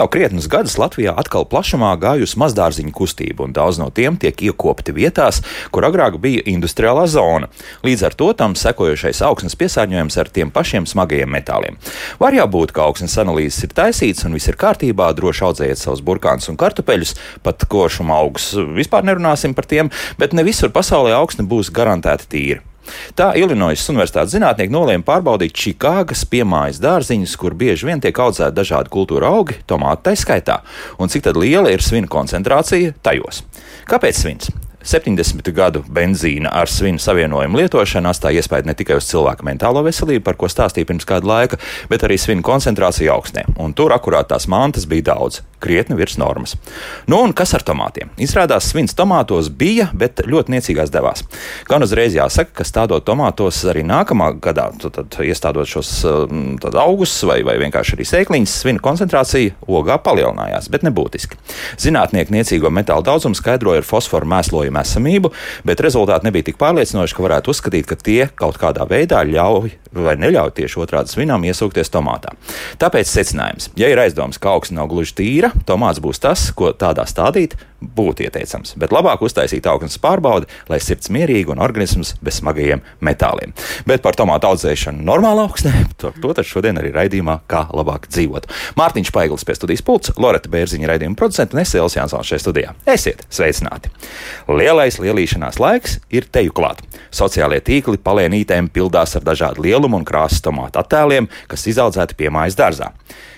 jau krietnus gadus Latvijā atkal plašumā gājusi mazdārziņu kustība, un daudz no tiem tiek iekopti vietās, kur agrāk bija industriālā zona. Līdz ar to tam sekojošais augsnes piesārņojums ar tiem pašiem smagajiem metāliem. Var jau būt, ka augsnes analīzes ir taisītas un viss ir kārtībā, droši audzējiet savus burkānus un kartupeļus, pat košuma augus vispār nerunāsim par tiem, bet ne visur pasaulē augsne būs garantēti tīra. Tā Ilinojas Universitātes zinātnieki nolēma pārbaudīt Čikāgas piemājas dārziņus, kur bieži vien tiek audzēti dažādi kultūra augi, tomāti tā skaitā, un cik liela ir svina koncentrācija tajos. Kāpēc svins? 70 gadu benzīna ar svinu savienojumu lietošana atstāja iespēju ne tikai uz cilvēka mentālo veselību, par ko stāstīja pirms kāda laika, bet arī svinu koncentrāciju augstnē. Un tur akurāt tās mantas bija daudz krietni virs normas. Nu, un kas ar tomātiem? Izrādās, svins tomātos bija, bet ļoti niecīgās devās. Gan uzreiz jāsaka, ka stādot tomātos arī nākamā gadā, tad, iestādot šos um, augus vai, vai vienkārši arī sēkliņas, svina koncentrācija ogā palielinājās, bet nebūtiski. Zinātnieki niecīgo metālu daudzumu skaidroja ar fosforu mēslojumu esamību, bet rezultāti nebija tik pārliecinoši, ka varētu uzskatīt, ka tie kaut kādā veidā ļauj vai neļauj tieši otrādi svinām iesūkties tomātā. Tāpēc secinājums, ja ir aizdoms, ka augsne nav gluži tīra, tomāts būs tas, ko tādā stādīt būtu ieteicams. Bet labāk uztaisīt augnes pārbaudi, lai sirds mierīga un organisms bez smagajiem metāliem. Bet par tomātu audzēšanu normālā augsnē, to, to tad šodien arī raidījumā, kā labāk dzīvot. Mārtiņš Paiglis pie studijas pults, Loreta Bērziņa raidījuma producenta un Esēls Jansons šajā studijā. Esiet sveicināti! Lielais lielīšanās laiks ir teju klāt. Sociālie tīkli palēnītēm pildās ar dažādu lielumu un krāsas tomātu attēliem, kas izaudzēti pie mājas dārzā.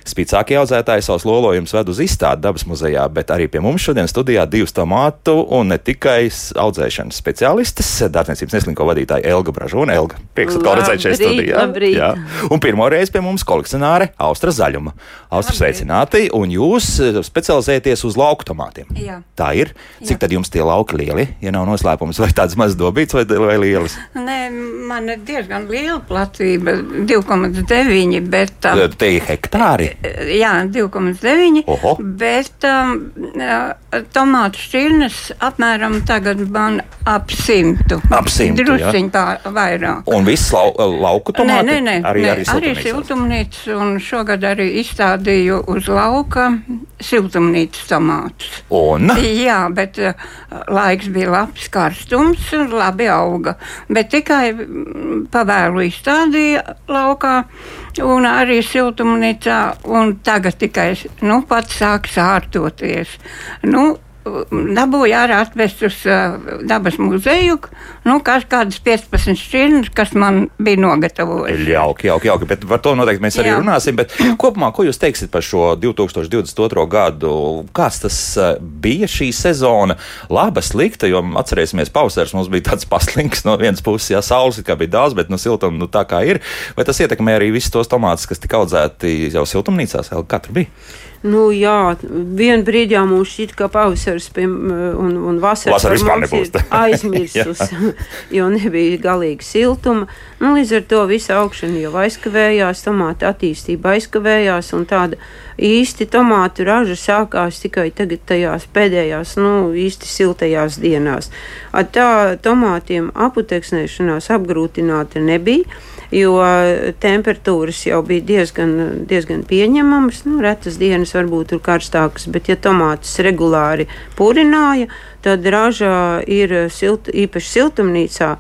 Spīcākie audzētāji savus lolojumus ved uz izstādi dabas muzejā, bet arī pie mums šodien studijā divas tomātu un ne tikai audzēšanas speciālistes, dārzniecības neslinko vadītāja Elga Bražūna. Elga, prieks atkal redzēt šeit studijā. Labrīt. Jā. Un pirmo reizi pie mums kolekcionāre Austra Zaļuma. Austra sveicināti, un jūs eh, specializēties uz lauku tomātiem. Jā. Tā ir. Cik Jā. tad jums tie lauki lieli, ja nav noslēpums, vai tāds mazs dobīts vai, vai lielas? Nē, man ir diezgan liela platība, 2,9, bet. Um, Te ir hektāri. Jā, 2,9. Oho. Bet um, tomātu šķirnes apmēram tagad man ap simtu. Ap simtu. Drusciņ pār vairāk. Un viss lau, lauku Nē, tomāti? nē, nē, arī, nē, arī arī siltumnīcās? siltumnīca, un šogad arī izstādīju uz lauka siltumnīcas tomātus. Un? Jā, bet uh, laiks bija labs, karstums, un labi auga. Bet tikai mm, pavēlu izstādīja laukā un arī siltumnīcā, un tagad tikai nu, pats sāk sārtoties. Nu, Dabūju arī atvest uz uh, dabas muzeju, nu, kas kādas 15 šķirnes, kas man bija nogatavojis. Jauki, jauki, jauki, bet par to noteikti mēs arī Jā. runāsim. Bet kopumā, ko jūs teiksiet par šo 2022. gadu? Kāds tas bija šī sezona? Laba, slikta, jo atcerēsimies, pavasaris mums bija tāds paslinks no vienas puses, jā, saules kā bija daudz, bet no siltuma nu, tā kā ir. Vai tas ietekmē arī visus tos tomātus, kas tika audzēti jau siltumnīcās? Vēl Katra bija. Nu, jā, vienā brīdī mums šķiet, ka pavasaris pie, un, un vasara Vasara vispār nebūs. ir aizmirsus, jo nebija galīgi siltuma. Nu, līdz ar to visa augšana jau aizkavējās, tomāta attīstība aizkavējās, un tāda īsti tomātu raža sākās tikai tagad tajās pēdējās, nu, īsti siltajās dienās. Ar tā tomātiem aputeksnēšanās apgrūtināta nebija jo temperatūras jau bija diezgan, diezgan pieņemamas. Nu, retas dienas varbūt tur karstākas, bet ja tomātus regulāri purināja, tad raža ir silt, īpaši siltumnīcā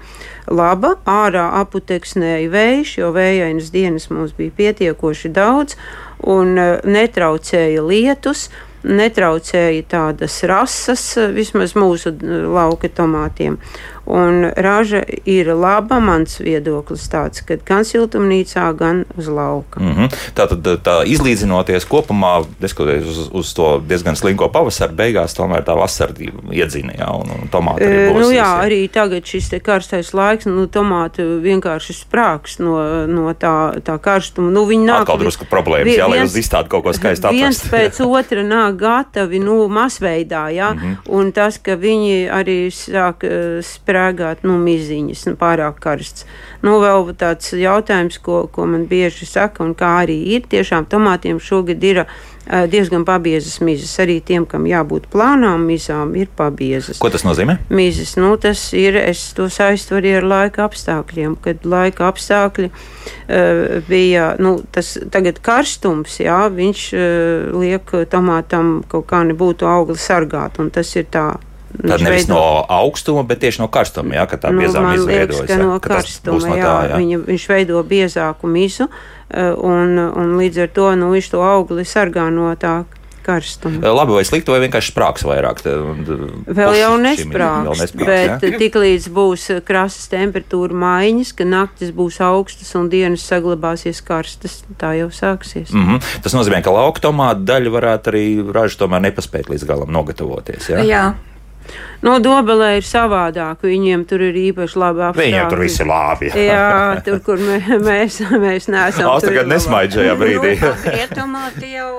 laba. Ārā aputeksnēja vējš, jo vējainas dienas mums bija pietiekoši daudz un eh, netraucēja lietus netraucēja tādas rases, vismaz mūsu lauka tomātiem. Un raža ir laba, mans viedoklis tāds, ka gan siltumnīcā, gan uz lauka. Mm -hmm. Tā tad tā izlīdzinoties kopumā, neskatoties uz, uz to diezgan slinko pavasaru, beigās tomēr tā vasara iedzina, jā, un, un tomāti arī būs. Nu, jā, visi. arī tagad šis te karstais laiks, nu, tomāti vienkārši sprāks no, no tā, tā karstuma. Nu, viņi nāk. Atkal drusku problēmas, jā, lai uz izstādi kaut ko skaistu Viens atrast. pēc otra nāk gatavi, nu, masveidā, jā, mm. -hmm. un tas, ka viņi arī sāk sprākt sprēgāt, nu, miziņas, nu, pārāk karsts. Nu, vēl tāds jautājums, ko, ko man bieži saka, un kā arī ir, tiešām tomātiem šogad ir diezgan pabiezas mizas. Arī tiem, kam jābūt plānām mizām, ir pabiezas. Ko tas nozīmē? Mizas, nu, tas ir, es to saistu arī ar laika apstākļiem, kad laika apstākļi uh, bija, nu, tas tagad karstums, jā, viņš uh, liek tomātam kaut kā nebūtu augli sargāt, un tas ir tā Tad nevis veido... no augstuma, bet tieši no karstuma, jā, ka tā nu, biezā miza veidojas. Jā, no karstuma, no jā, tā, jā. Viņa, viņš veido biezāku mizu, eh, un, un līdz ar to nu, viņš to augli sargā no tā karstuma. Eh, labi vai slikti, vai vienkārši sprāgs vairāk? Vēl jau nesprāgs, bet ja? tiklīdz būs krasas temperatūra maiņas, ka naktis būs augstas un dienas saglabāsies karstas, tā jau sāksies. Mm -hmm. Tas nozīmē, ka lauka tomāta daļa varētu arī ražu tomēr nepaspēt līdz galam nogatavoties. Ja? Jā. No Dobelē ir savādāk. Viņiem tur ir īpaši labi apstākļi. Viņiem tur viss ir labi. Jā, jā tur, kur mē, mēs, mēs neesam. Ās tagad nesmaid šajā brīdī. Tie tomāti jau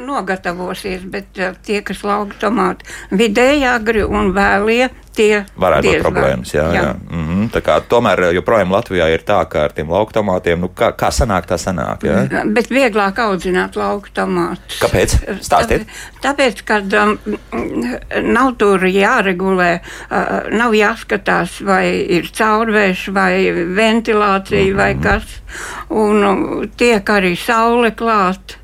nogatavosies, bet tie, kas lauka tomāti vidēji agri un vēlie, tie varētu būt problēmas. Jā, jā. Jā. Mm -hmm. Kā tomēr joprojām Latvijā ir tā, ka ar tiem lauku tomātiem, nu, kā, kā sanāk, tā sanāk. Jā? Mm, bet vieglāk audzināt lauku tomātus. Kāpēc? Stāstiet. Tāpēc, ka um, nav tur jāregulē, uh, nav jāskatās, vai ir caurvērš vai ventilācija mm -hmm. vai kas, un uh, tiek arī saule klāt.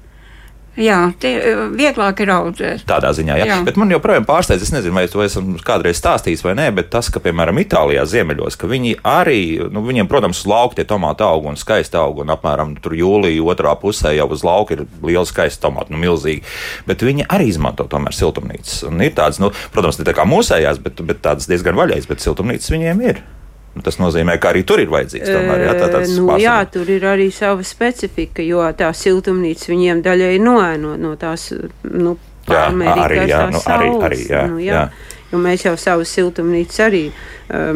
Jā, tie eh, vieglāk ir audzēt. Tādā ziņā, jā. jā. Bet man joprojām pārsteidz, es nezinu, vai to esmu kādreiz stājis vai nē, bet tas, ka, piemēram, Itālijā ziemeļos, ka viņi arī, nu, viņiem, protams, uz lauka tie tomāti aug un skaisti aug, un apmēram tur jūlijā otrā pusē jau uz lauka ir liela skaista tomāta, nu, milzīgi. Bet viņi arī izmanto tomēr siltumnīcas. Un ir tādas, nu, protams, ne tā kā mūsējās, bet, bet tādas diezgan vaļējas, bet siltumnīcas viņiem ir. Nu, tas nozīmē, ka arī tur ir vajadzīgs. Tomēr, jā, tā, nu, jā, tur ir arī sava specifika, jo tā siltumnīca viņiem daļai noēno no tās nu, pārmērīgās jā, arī, jā, nu, arī, arī, jā, nu, jā. Jā. Jo mēs jau savu siltumnīcu arī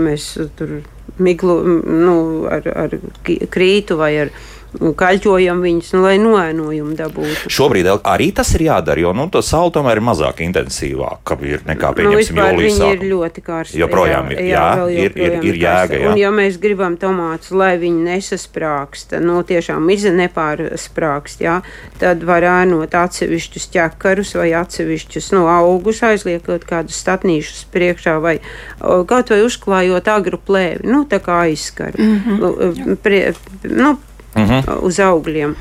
mēs tur miglu nu, ar, ar krītu vai ar kaļķojam viņus, nu, lai noēnojumu dabūtu. Šobrīd arī tas ir jādara, jo nu, to saule tomēr ir mazāk intensīvāk nekā nu, pieņemsim nu, jūlijā. Viņi ir ļoti karsti. Joprojām ir, jā, jā, ir, ir, ir jēga. Jā. Un ja mēs gribam tomātus, lai viņi nesasprākst, nu, tiešām iza nepārsprākst, jā, tad var ēnot atsevišķus ķekarus vai atsevišķus, nu, augus, aizliekot kādus statnīšus priekšā vai kaut vai uzklājot agru plēvi, nu, tā kā aizskara. Mm -hmm. Prie, nu, uh mhm. -huh. uz augļiem,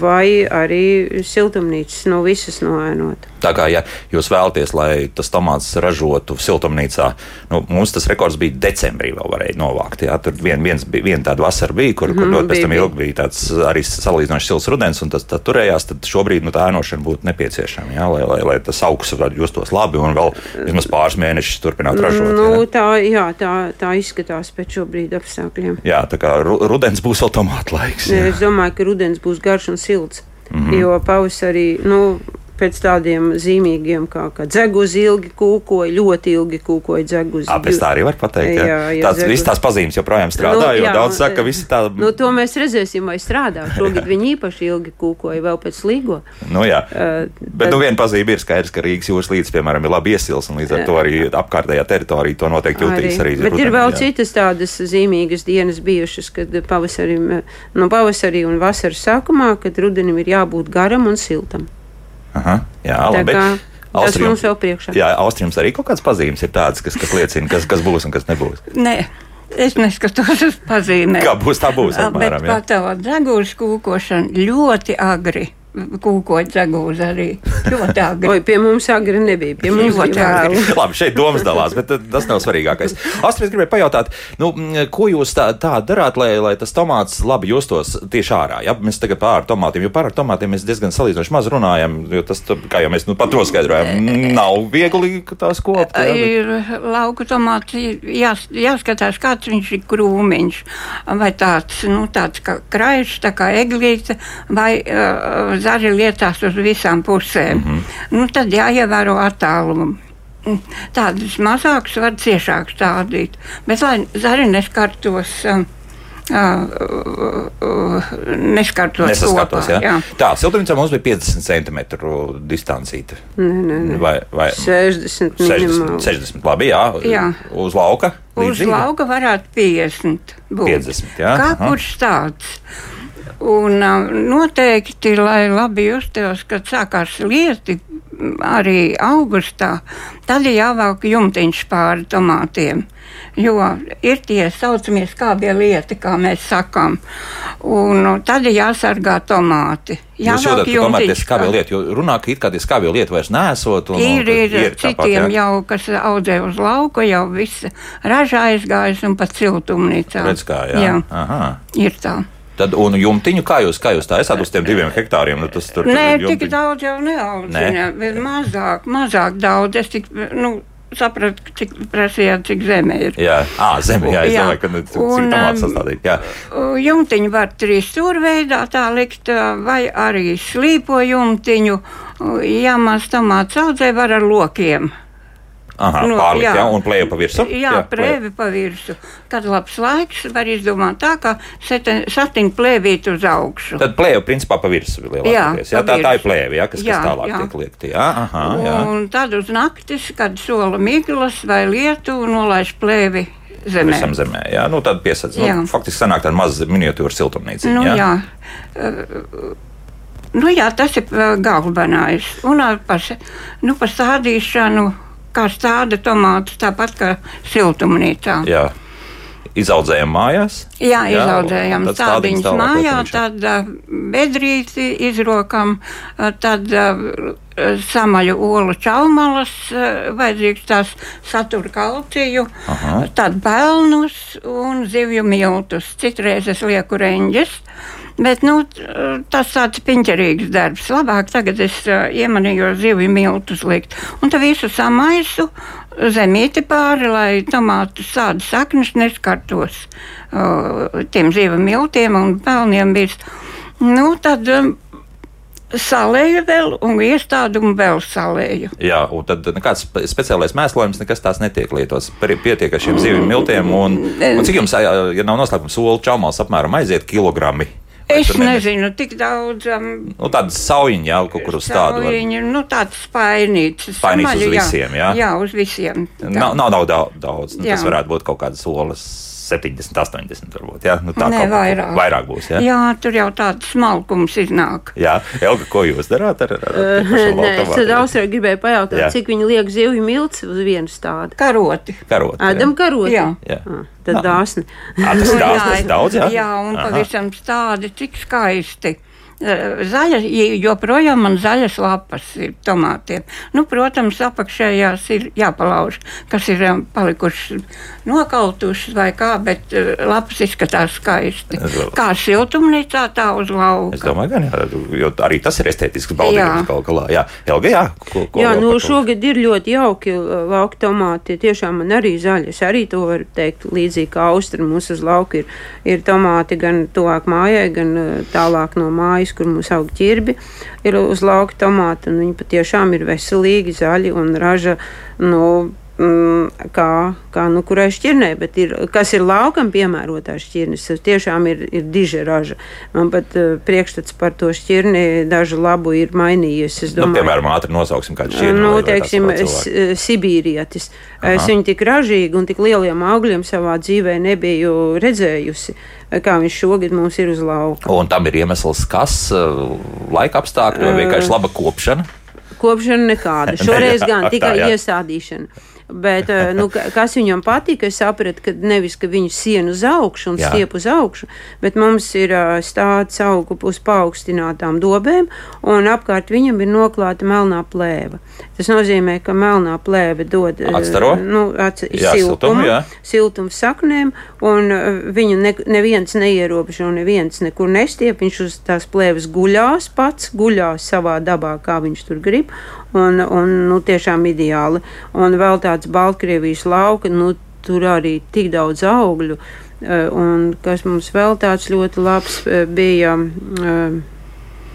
vai arī siltumnīcas no visas noēnot. Tā kā ja jūs vēlaties, lai tas tomāts ražotu siltumnīcā, nu, mums tas rekords bija decembrī, vēl varēja novākt. Jā, tur vien, viens, vien tāda vasara bija, kur, kur mm, ļoti pēc tam ilgi bija tāds arī salīdzinoši silts rudens, un tas turējās. Tad šobrīd nu, tā ēnošana būtu nepieciešama, jā, lai, lai, lai tas augsts justos labi un vēl vismaz pāris mēnešus turpinātu ražot. Nu, jā. tā, jā, tā, tā izskatās pēc šobrīd apstākļiem. Jā, tā kā rudens būs vēl tomātu laiks. Jā. Es domāju, ka rudens būs garš un silts. Mm -hmm. Jo pavasarī, nu, pēc tādiem zīmīgiem, kā, kā dzeguzi ilgi kūkoja, ļoti ilgi kūkoja dzeguzi. Tāpēc tā arī var pateikt. Jā, jā, jā tāds, viss tās pazīmes joprojām strādā, nu, jo jā, daudz saka, ka visi tā. Nu, to mēs redzēsim, vai strādā. Šogad viņi īpaši ilgi kūkoja vēl pēc līgo. Nu, jā. Uh, Bet, tad... nu, viena pazīme ir skaidrs, ka Rīgas jūras līdz, piemēram, ir labi iesils, un līdz ar to arī apkārtējā teritorija to noteikti jutīs arī. arī Bet ir vēl jā. citas tādas zīmīgas dienas bijušas, kad pavasarī, nu, pavasarī un vasaras sākumā, kad rudenim ir jābūt garam un siltam. Aha, jā, labi. Tā kā, Tas mums jau priekšā. Jā, Austrijas arī kaut kādas pazīmes ir tādas, kas, kas liecina, kas, kas būs un kas nebūs. Nē. Es neskatos uz pazīmēm. Kā būs, tā būs. Apmēram, bet pat tā degūras kūkošana ļoti agri kūkoņa dzegūzi arī ļoti agri. Oi, pie mums agri nebija, pie mums ļoti agri. Labi, šeit domas dalās, bet tas nav svarīgākais. Astrid, gribēju pajautāt, nu, ko jūs tā, tā darāt, lai, lai tas tomāts labi justos tieši ārā? Ja? Mēs tagad par tomātiem, jo par tomātiem mēs diezgan salīdzinoši maz runājam, jo tas, kā jau mēs nu, pat to skaidrojam, nav viegli tās kopt. Ja, bet... Ir lauku tomāts, jās, jāskatās, kāds viņš ir krūmiņš, vai tāds, nu, tāds kā krājš, tā kā eglīte, vai uh, zari lietās uz visām pusēm. Mm -hmm. nu, tad jāievēro attālumu. Tādas mazākas var ciešāk stādīt, bet lai zari neskartos. Um, neskartos. Nesaskartos, kopā, jā. jā. Tā, siltumnīcā mums bija 50 cm distancīta. Nē, nē, nē. Vai, vai 60 60, minimāli. 60, labi, jā. Jā. Uz lauka. Uz līdzīgi? lauka varētu 50 būt. 50, jā, Kā aha. kurš tāds? Un uh, noteikti, lai labi justos, kad sākās lieti arī augustā, tad ir jāvelk jumtiņš pāri tomātiem. Jo ir tie saucamie skābie lieti, kā mēs sakām. Un uh, tad ir jāsargā tomāti. Jūs jūtat, ka tomēr tie skābie lieti, jo runā, ka it kā tie skābie lieti vairs nesot. Un, Ir, ir, ir citiem jā. jau, kas audzē uz lauka, jau viss ražā aizgājis un pat siltumnīcā. Redz, kā, jā. jā Aha. ir tā. Tad, un jumtiņu, kā jūs, kā jūs tā esat uz tiem diviem hektāriem? Nu, tas tur Nē, tur tik jumtiņu- daudz jau neaudzina. bet Mazāk, mazāk daudz. Es tik, nu, sapratu, cik prasījāt, cik zeme ir. Jā, à, zeme, jā, es Jā. domāju, ka nu, cik tomāts um, sastādīt. Jā. Jumtiņu var trīs stūrveidā tā likt, vai arī slīpo jumtiņu. Ja maz tomāts audzē, var ar lokiem. Aha, nu, pārlikt, jā. jā, un plēja pa virsmu. Jā, plēvi pa virsmu. Kad labs laiks, var izdomāt tā, ka satiņa plēvīt uz augšu. Tad plēja principā pa virsmu lielākoties. Jā, Jā, tā, tā ir plēve, jā, kas, Jā, kas tālāk jā. tiek liekta. Jā, aha, jā. Un tad uz naktis, kad sola miglas vai lietu, nolaiž plēvi zemē. Visam zemē, jā, nu tad piesac. Jā. Nu, faktiski sanāk tāda maza miniatūra siltumnīca. Nu, jā. jā. Uh, Nu, jā, tas ir uh, galvenais. Un ar par, nu, par stādīšanu, kā stāda tomātus, tāpat kā siltumnīcā. jā. Izaudzējām mājās. Jā, Jā, izaudzējām tādiņas mājā, tad bedrīti izrokam, tad samaļu olu čaumalas, vajadzīgs tās satura kalciju, Aha. tad pelnus un zivju miltus. Citreiz es lieku reņģes. Bet nu, tas tāds piņķerīgs darbs. Labāk tagad es iemanīju zivju miltus likt. Un tad visu samaisu zemīti pāri, lai tomātu sādu saknes neskartos uh, tiem zivju miltiem un pelniem birst. Nu, tad um, salēju vēl un iestādu un vēl salēju. Jā, un tad nekāds spe- speciālais mēslojums, nekas tās netiek lietots. Pietiek ar šiem zivju miltiem. Un, un cik jums, ja nav noslēpums, soli čaumals apmēram aiziet kilogrami? Es nezinu, tik daudz. Um, Nu, tāda saujiņa jau kaut kur uz tādu. var- Viņa nu, tāds spainīts. Spainīts uz visiem, jā? Jā, uz visiem. Tā. Nav, nav, daudz. daudz. Nu, Jā. tas varētu būt kaut kādas solis 70, 80 varbūt. Jā, nu, tā Nē, vairāk. vairāk būs. Jā, jā. jā, tur jau tāds smalkums iznāk. jā. Elga, ko jūs darāt ar, ar, ar Nē, es tad? Austrā gribēju pajautāt, Jā. cik viņi liek zivju milts uz vienu stādu. Karoti. Karot. jā. Ēdam karoti. Jā. Jā. Ah, Tad dāsni. Ā, tas ir daudz, tas ir daudz, jā? jā un pavisam tādi, cik skaisti. Eh, Zaļa, joprojām man zaļas lapas ir tomātiem. Nu, protams, apakšējās ir jāpalauž, kas ir palikušas nokautušas vai kā, bet eh, lapas izskatās skaisti. Es Kā siltumnīcā, tā uz Es lauka. domāju, gan, jā, jo arī tas ir estētisks baudījums galu galā. Jā, Elga, jā. Ko, ko Jā, nu šogad ir ļoti jauki uh, lauka tomāti. Tiešām man arī zaļi. Es arī to varu teikt līdzīgi kā Austra. Mums uz lauka ir, ir tomāti gan tuvāk mājai, gan tālāk no mājas, kur mums aug ķirbi. Ir uz lauka tomāti, viņi patiešām ir veselīgi, zaļi un raža. Nu, Mm, kā, kā nu, kurai šķirnē, bet ir, kas ir laukam piemērotās šķirnes, tas tiešām ir, ir diža raža. Man pat uh, priekšstats par to šķirni dažu labu ir mainījies. Es Nu, domāju, piemēram, ātri nosauksim kādu šķirni. Nu, teiksim, cilvēki. Sibīrietis. Es Aha. viņu tik ražīgi un tik lieliem augļiem savā dzīvē nebiju redzējusi, kā viņš šogad mums ir uz lauka. Un tam ir iemesls, kas uh, laika apstākļi vai vienkārši laba kopšana. Kopšana nekāda. Šoreiz gan tā, tikai jā. iestādīšana. Bet, eh, nu, ka- kas viņam patika, es sapratu, ka nevis ka viņš sienu uz augšu un Jā. stiep uz augšu, bet mums ir eh, stāsts augu uz paaugstinātām dobēm, un apkārt viņam ir noklāta melnā plēve. Tas nozīmē, ka melnā plēve dod eh, Atstaro? nu, ats, Jā, siltumu, siltumu, jā. siltumu saknēm, un viņu ne, neviens neierobežo, neviens nekur nestiep. Viņš uz tās plēves guļās pats, guļās savā dabā, kā viņš tur grib. Un, un nu, tiešām ideāli. Un vēl tāds Baltkrievijas lauka, nu, tur arī tik daudz augļu. eh, Un kas mums vēl tāds ļoti labs eh, bija. eh,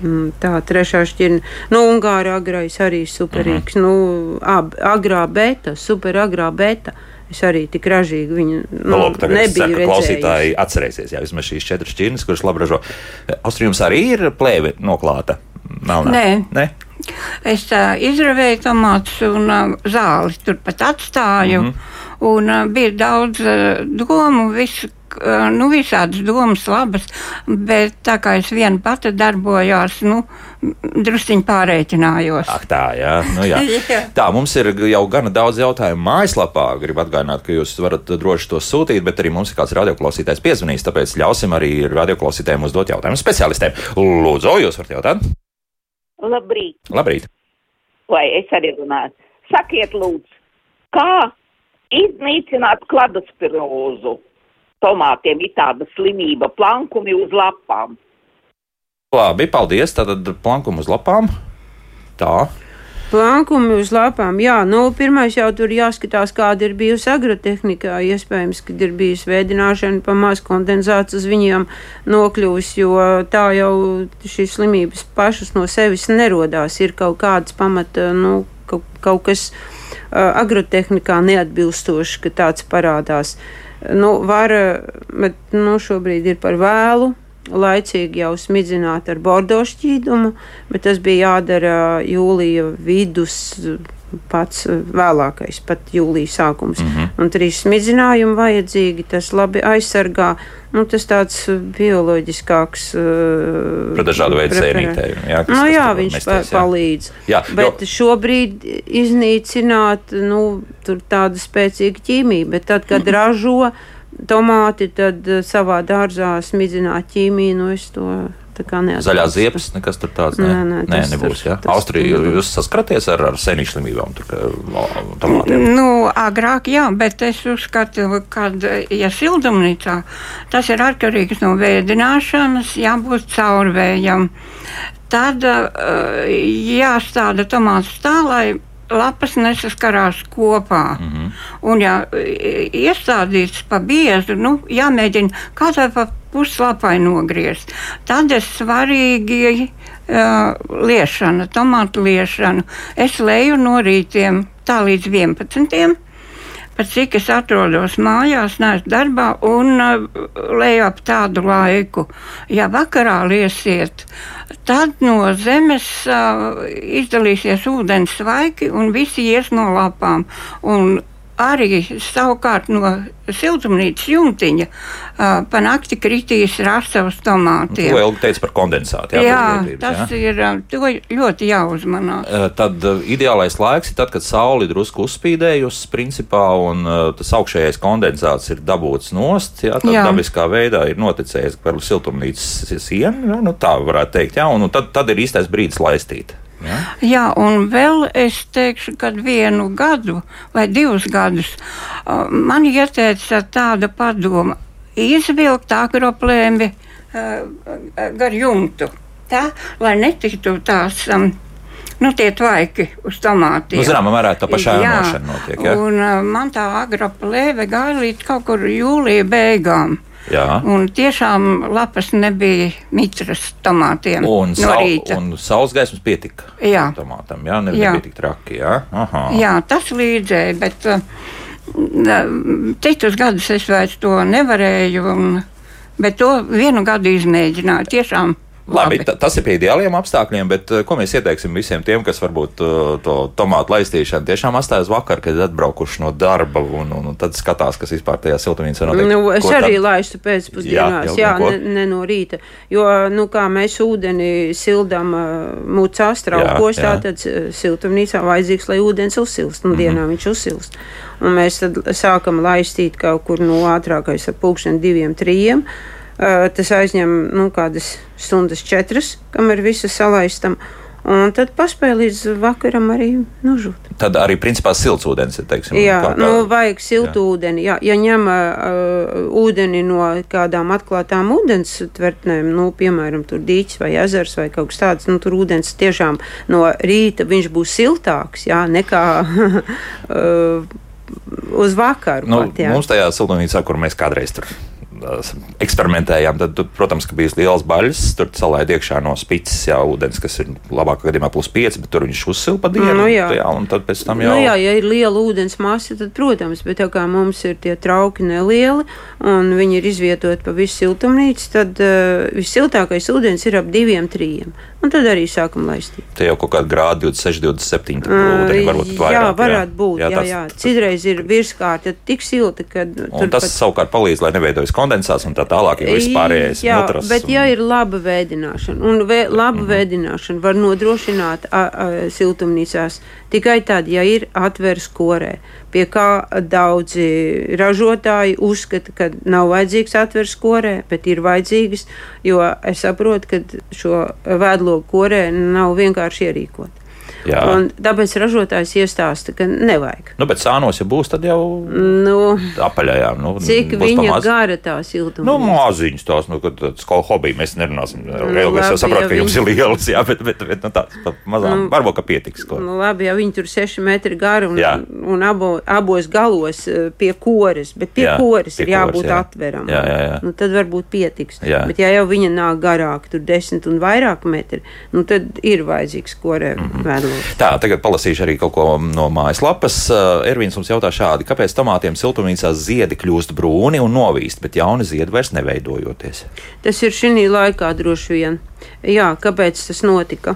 mm, Tā trešā šķirne. Nu, Ungāra agrais arī superīgs. Mhm. Nu, ab, agrā beta, super agrā beta. Es arī tik ražīgi viņu Nu, tagad es nebiju redzējis. klausītāji atcerēsies, jā, vismaz šīs četras šķirnes, kuras labi ražo. Austrijā jums arī ir plēve noklāta? Melnā? Nē. Nē? Es uh, izravēju tomātus un uh, zāli turpat atstāju. Mm -hmm. Un uh, bija daudz uh, domu, visu, uh, nu, visādas domas labas, bet tā kā es viena pati darbojos, nu, drusciņi pārēķinājos. Ak, tā, jā. Nu, jā. Jā. Tā, mums ir jau gana daudz jautājumu mājaslapā. Gribu atgādināt, ka jūs varat droši to sūtīt, bet arī mums ir kāds radioklausītājs piezvanījis, tāpēc ļausim arī radioklausītājiem uzdot jautājumus speciālistiem. Lūdzu, jūs varat jautāt? Labrīt, Labrīt! vai es arī runāju? Sakiet, lūdzu, kā iznīcināt kladospirozu? Tomātiem ir tāda slimība, plankumi uz lapām. Labi, paldies. Tātad plankumu uz lapām. Tā. Plankumi uz lapām. Jā, nu, pirmais jau tur jāskatās, kāda ir bijusi agrotehnikā. Iespējams, ka ir bijusi veidināšana, pamāc kondensāts uz viņiem nokļuvis, jo tā jau šīs slimības pašas no sevis nerodās. Ir kaut kāds pamata, nu, kaut, kaut kas uh, agrotehnikā neatbilstošs, ka tāds parādās. Nu, var, bet nu, šobrīd ir par vēlu laicīgi jau smidzināt ar bordo šķīdumu, bet tas bija jādara jūlija vidus. Pats vēlākais, pat jūlijas sākums. Mm. -hmm. Un trīs smidzinājumi vajadzīgi, tas labi aizsargā. Nu, tas tāds bioloģiskāks. Uh, Par dažādu veidu sēnītēm. Jā, kas- Nu, kas jā, tur viņš pa, jā. palīdz. Jā, Bet jo- šobrīd iznīcināt nu, tur tāda spēcīga ķīmija, bet tad, kad ražo tomāti, tad eh, savā dārzā smidzināt ķīmiju, nu. Zaļās ziepes, nekas tur tāds nē, Nē, nē, nē nebūs. tur- Jā. tas Austrija, jūs saskaraties ar, ar senīšu slimībām, tur, tomātiem? Nu, agrāk, jā, bet es uzskatu, ka, ja siltumnīcā, tas ir atkarīgs no vēdināšanas, jābūt caurvējam. Tad uh, jāstāda tomāts tā, lai lapas nesaskarās kopā. Mm -hmm. Un, ja iestādīts pa biezu, nu, jāmēģina katrai pa puslapai nogriezt. Tad ir svarīgi uh, liešana, tomātu liešana. Es leju no rītiem tā līdz 11. Pat cik es atrodos mājās, neesmu darbā un uh, leju ap tādu laiku. Ja vakarā liesiet, tad no zemes uh, izdalīsies ūdens svaigi un visi ies no lapām. Un arī savukārt no siltumnīcas jumtiņa uh, pa nakti kritīs rasavas tomātiem. To ilgi teica par kondensātu. Jā, Jā, tas jā. ir uh, to ļoti jāuzmanās. Eh, Tad uh, ideālais laiks ir tad, kad saule ir drusku uzspīdējusi, principā, un uh, tas augšējais kondensāts ir dabūts nost. Jā, tad Jā. dabiskā veidā ir noticējis par siltumnīcas sienu, nu, tā varētu teikt. Jā, un, un tad, tad ir īstais brīdis laistīt. Jā. Jā, un vēl es teikšu, ka vienu gadu vai divus gadus man ieteica tāda padoma izvilkt agroplēmi uh, gar jumtu. Tā, lai netiktu tās. Um, Nu, tie tvaiki uz tomātiem. Nu, zināmā mērā tā pašā Jā, ēnošana notiek, jā? Un, uh, man tā agroplēve gāja līdz kaut kur jūlija beigām. Jā. Un tiešām lapas nebija mitras tomātiem Un, no rīta. un saules gaismas pietika Jā. tomātam. Jā, ne, Jā. nebija tik traki. Jā, Aha. Jā, tas līdzēja, bet n- citus gadus es vairs to nevarēju. Un, bet to vienu gadu izmēģināju. Tiešām Labi, labi. ta- tas ir pie ideāliem apstākļiem, bet eh, ko mēs ieteiksim visiem tiem, kas varbūt uh, to tomātu laistīšanu tiešām atstājas vakar, kad atbraukuši no darba un, un, un tad skatās, kas vispār tajā siltumnīcā notiek. Nu, es arī tad? laistu pēcpusdienās, Jā, jā, nu, ne, ne no rīta. Jo, nu, kā mēs ūdeni sildām uh, mucās, traukos, tātad uh, siltumnīcā vajadzīgs, lai ūdens uzsilst, un Mhm. dienā viņš uzsilst. Un mēs tad sākam laistīt kaut kur no ātrākais ap pulksten diviem, trījiem. Tas aizņem nu, kādas stundas, četras, kamēr visu salaistam. Un tad paspēj līdz vakaram arī nožūt. Tad arī principā silts ūdens ir. Teiksim, Jā, kā- kā- nu, vajag siltu jā. ūdeni. Jā, ja ņem uh, ūdeni no kādām atklātām ūdens tvertnēm, nu, piemēram, tur dīķis vai ezers vai kaut kas tāds, nu, tur ūdens tiešām no rīta viņš būs siltāks, jā, nekā uh, uz vakaru. Nu, pat, jā. mums tajā siltumnīcā, kur mēs kādreiz tur eksperimentējām, tad, tad, protams, ka bija liels baļas. Tur salēja iekšā no spīces jau ūdens, kas ir labākā gadījumā plus 5, bet tur viņš uzsilpa dienu. Nu, jā. jā, un tad pēc tam jau. Nu, jā, ja ir liela ūdens masa, tad, protams, bet tā kā mums ir tie trauki nelieli un viņi ir izvietoti pa visu siltumnīcu, tad uh, vissiltākais ūdens ir ap diviem, trījiem. Un tad arī sākam laistīt. Te jau kaut kāda grāda 26, 27. Ūdeni, varbūt vairāk. Jā, varētu būt. Jā, jā, jā. Citreiz ir virskārta tik silta, ka Un tas pat... savukārt palīdz, lai neveidojas kondensāts un tā tālāk, jo viss pārējais Jā, notras. bet ja ir laba vēdināšana, un vē, laba mm -hmm. vēdināšana var nodrošināt a, a, siltumnīcās tikai tad, ja ir atveres korē, pie kā daudzi ražotāji uzskata, ka nav vajadzīgs atveres korē, bet ir vajadzīgas, jo es saprotu, ka šo vēdlogu korē nav vienkārši ierīkot. Jā. Un tāpēc ražotājs iestāsta, ka nevajag. Nu, bet sānos, ja būs, tad jau Nu, apaļajā. Nu, cik viņa pamaz- gara tā siltuma? Nu, maziņas tās, nu, kad tāds kā hobija mēs nerunāsim. Nu, es labi, saprotu, ja ka jums viņi- ir lielas, jā, bet, bet, bet nu, tāds mazām, Nu, varbūt, ka pietiks. Ko. Nu, labi, ja viņi tur 6 metri gari un, Jā. un abo, abos galos eh, pie koras, bet pie Jā, koras pie ir jābūt jā. atveramam. Jā, jā, jā. Nu, tad varbūt pietiks. Jā. Bet, ja jau viņa nāk garāk, tur 10 un vairāk metri, nu, tad ir vajadzīgs korē mm. -hmm. Tā, tagad palasīšu arī kaut ko no mājaslapas. Uh, Ervīns mums jautā šādi, kāpēc tomātiem siltumnīcās ziedi kļūst brūni un novīst, bet jauni ziedi vairs neveidojoties? Tas ir šī laikā droši vien. Jā, kāpēc tas notika?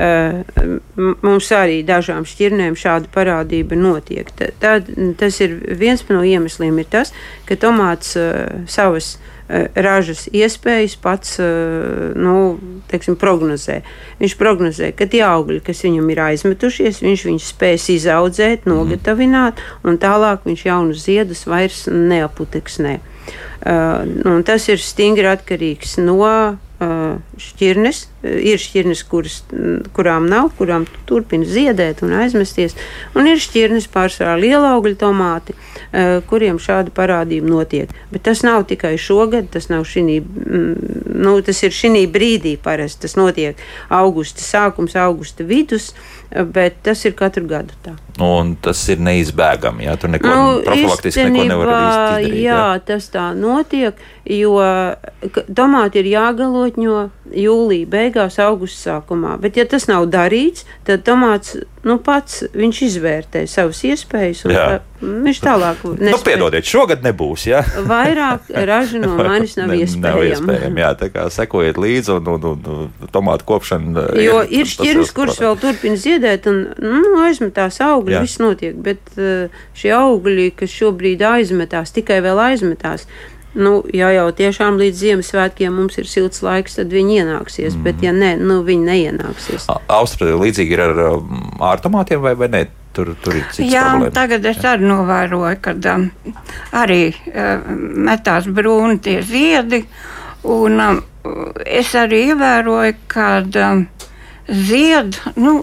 M- mums arī dažām šķirnēm šāda parādība notiek. Tad, tas ir viens no iemesliem, ir tas, ka tomāts uh, savas uh, ražas iespējas pats uh, nu, teiksim, prognozē. Viņš prognozē, ka tie augļi, kas viņam ir aizmetušies, viņš viņus spēs izaudzēt, nogatavināt, un tālāk viņš jaunus ziedus vairs neaputeksnē. Uh, un tas ir stingri atkarīgs no šķirnes. Uh, Ir šķirnes, kuras, kurām nav, kurām turpina ziedēt un aizmesties, un ir šķirnes pārsvarā liela augļu tomāti, uh, kuriem šāda parādība notiek. Bet tas nav tikai šogad, tas nav mm, nu, tas ir šī brīdī parasti. Tas notiek augusta sākums, augusta vidus, uh, bet tas ir katru gadu tā. Un tas ir neizbēgami. Jā, tur neko nu, profilaktiski neko nevar izdarīt. Jā, tas tā notiek, jo tomāti ir jāgalotņo jūlijā beigās, augusta sākumā. Bet, ja tas nav darīts, tad tomāts nu, pats viņš izvērtē savas iespējas tā, viņš tālāk Nu, nespēj. piedodiet, šogad nebūs. Jā. Vairāk ražu no manis nav Ne- Nav iespējama. iespējams. Jā, tā kā sekojiet līdzi un, un, un, un tomātu kopšana. Jo ir tas šķirnes, kuras vēl turpina ziedēt, un nu, aizmetās augļi, Jā. viss notiek. Bet uh, šie augļi, kas šobrīd aizmetās, tikai vēl aizmetās. Nu, ja jau tiešām līdz Ziemassvētkiem mums ir silts laiks, tad viņi ienāksies. Mm. Bet, ja nē, nu, viņi neienāksies. Austrālija līdzīgi ir ar um, ārtomātiem vai, vai ne? Tur, tur ir cits Jā, problēma. tagad es arī novēroju, ka um, arī uh, metās brūni tie ziedi. Un, um, es arī ievēroju, ka um, zied, nu,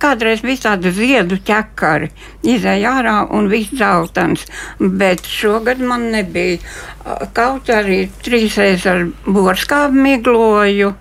kādreiz bija tāda ziedu ķekari, izēja ārā un viss zeltans. Bet šogad man nebija. Kaut arī trīsreiz ar borskābu migloju.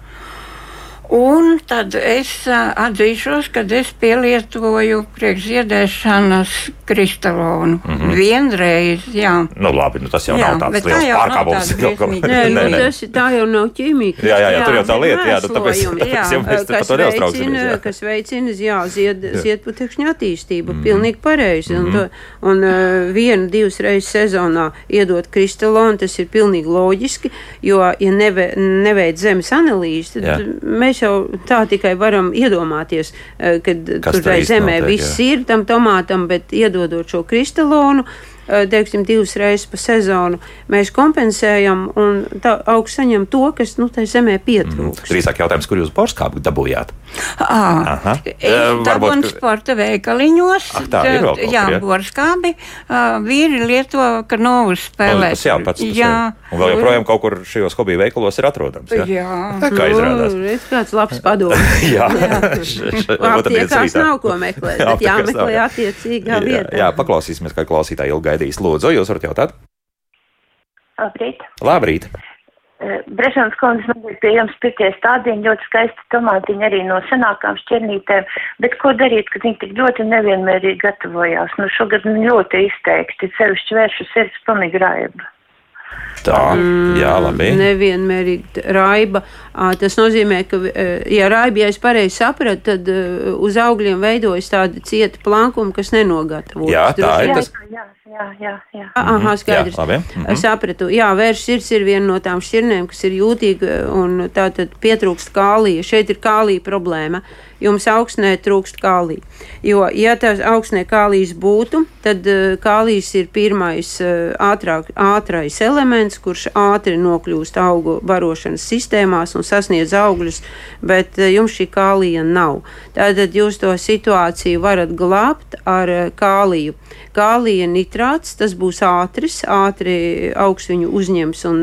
Un tad es atzīšos, ka es pielietoju priekšziedēšanas kristalonu. Mm -hmm. Vienreiz, jā. Nu, labi, nu, tas jau Jā, nav tāds tā liels jau nav pārkāpums. briesmīga. Nē, nu, Nē, nē. tas ir- tā jau nav ķīmija. Jā, jā, jā, tur jau tā lieta, jā, nu, tāpēc, tāpēc jau mēs par to neuztraucamies. jā. kas veicina jā, zied, ziedputekšņa attīstību. Mm. Pilnīgi pareizi. Un, to, un uh, vienu, divas reizes sezonā iedot kristalonu, tas ir pilnīgi loģiski, jo, ja neve, neveic zemes analīzi, tad Jā. mēs jau tā tikai varam iedomāties, uh, kad Kas tur zemē notiek, viss jā. ir tam tomātam, bet iedodot šo kristalonu, eh, teiksim, divas reizes pa sezonu, mēs kompensējam un augsts saņem to, kas nu, tai zemē pietrūks. Drīzāk jautājums, kur jūs borskābu dabūjāt? Aha. Es Eh, varbūt, sporta veikaliņos. Ah, tā, ir vēl kaut kur, jā, ja? borskābi. Uh, vīri lieto, ka nav uzspēlēt. Tas jā, pats. tas Jā. ir. Un vēl joprojām kaut kur šajos hobiju veikalos ir atrodams. Jā, Jā. Tā kā izrādās. Nu, redz, kāds labs padoms. Jā, Otrdienas Aptiekās rītā. nav ko meklēt, Jā, bet aptiekās jāmeklē attiecīgā Jā, vietā. jā, paklausīsimies, kā klausītāji ilgi gaidīs. Lūdzu, jūs varat jautāt? Labrīt. Labrīt! Eh, Brešanas kundze man bija pie jums pirkie stādiņi, ļoti skaisti tomātiņi arī no senākām šķirnītēm, bet ko darīt, kad viņi tik ļoti nevienmērīgi gatavojās? Nu, šogad ļoti izteikti, sevišķi vēršu sirds raiba. Tā, jā, labi. Nevienmērīgi raiba. Tas nozīmē, ka, ja raiba, ja es pareizi sapratu, tad uz augļiem veidojas tāda cieta plankuma, kas nenogatavojas. Jā, tā ir. Jā, tas- jā, jā, jā, jā. Aha, skaidrs. Jā, labi. Mhm. Es sapratu. Jā, vērš sirds ir viena no tām šķirnēm, kas ir jūtīga un tā tad pietrūkst kālija. Šeit ir kālija problēma. Jums augsnē trūkst kālija. Jo, ja tās augsnē kālijas būtu, tad uh, kālijs ir pirmais uh, ātrāk, ātrais elements, kurš ātri nokļūst augu barošanas sistēmās un sasniedz augļus, bet uh, jums šī kālija nav. Tātad jūs to situāciju varat glābt ar kāliju. Kālija nitrāts, tas būs ātris, ātri augs viņu uzņems un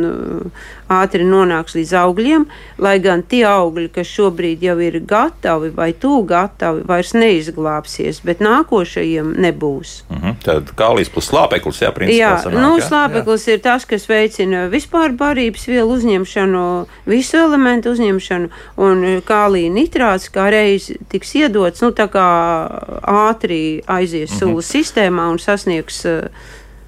ātri nonāks līdz augļiem, lai gan tie augļi, kas šobrīd jau ir gatavi vai tuvu gatavi, vairs neizglābsies, bet nākošajiem nebūs. Mhm. Tad kālijas plus slāpeklis, jā, principā. Jā, sanāk, nu, jā? slāpeklis ir tas, kas veicina vispār barības vielu uzņemšanu, visu elementu uzņemšanu, un kālija nitrāts kā reiz tiks iedots, nu, tā kā ātri aizies Mhm. sūlas sistēmā un sasniegs uh,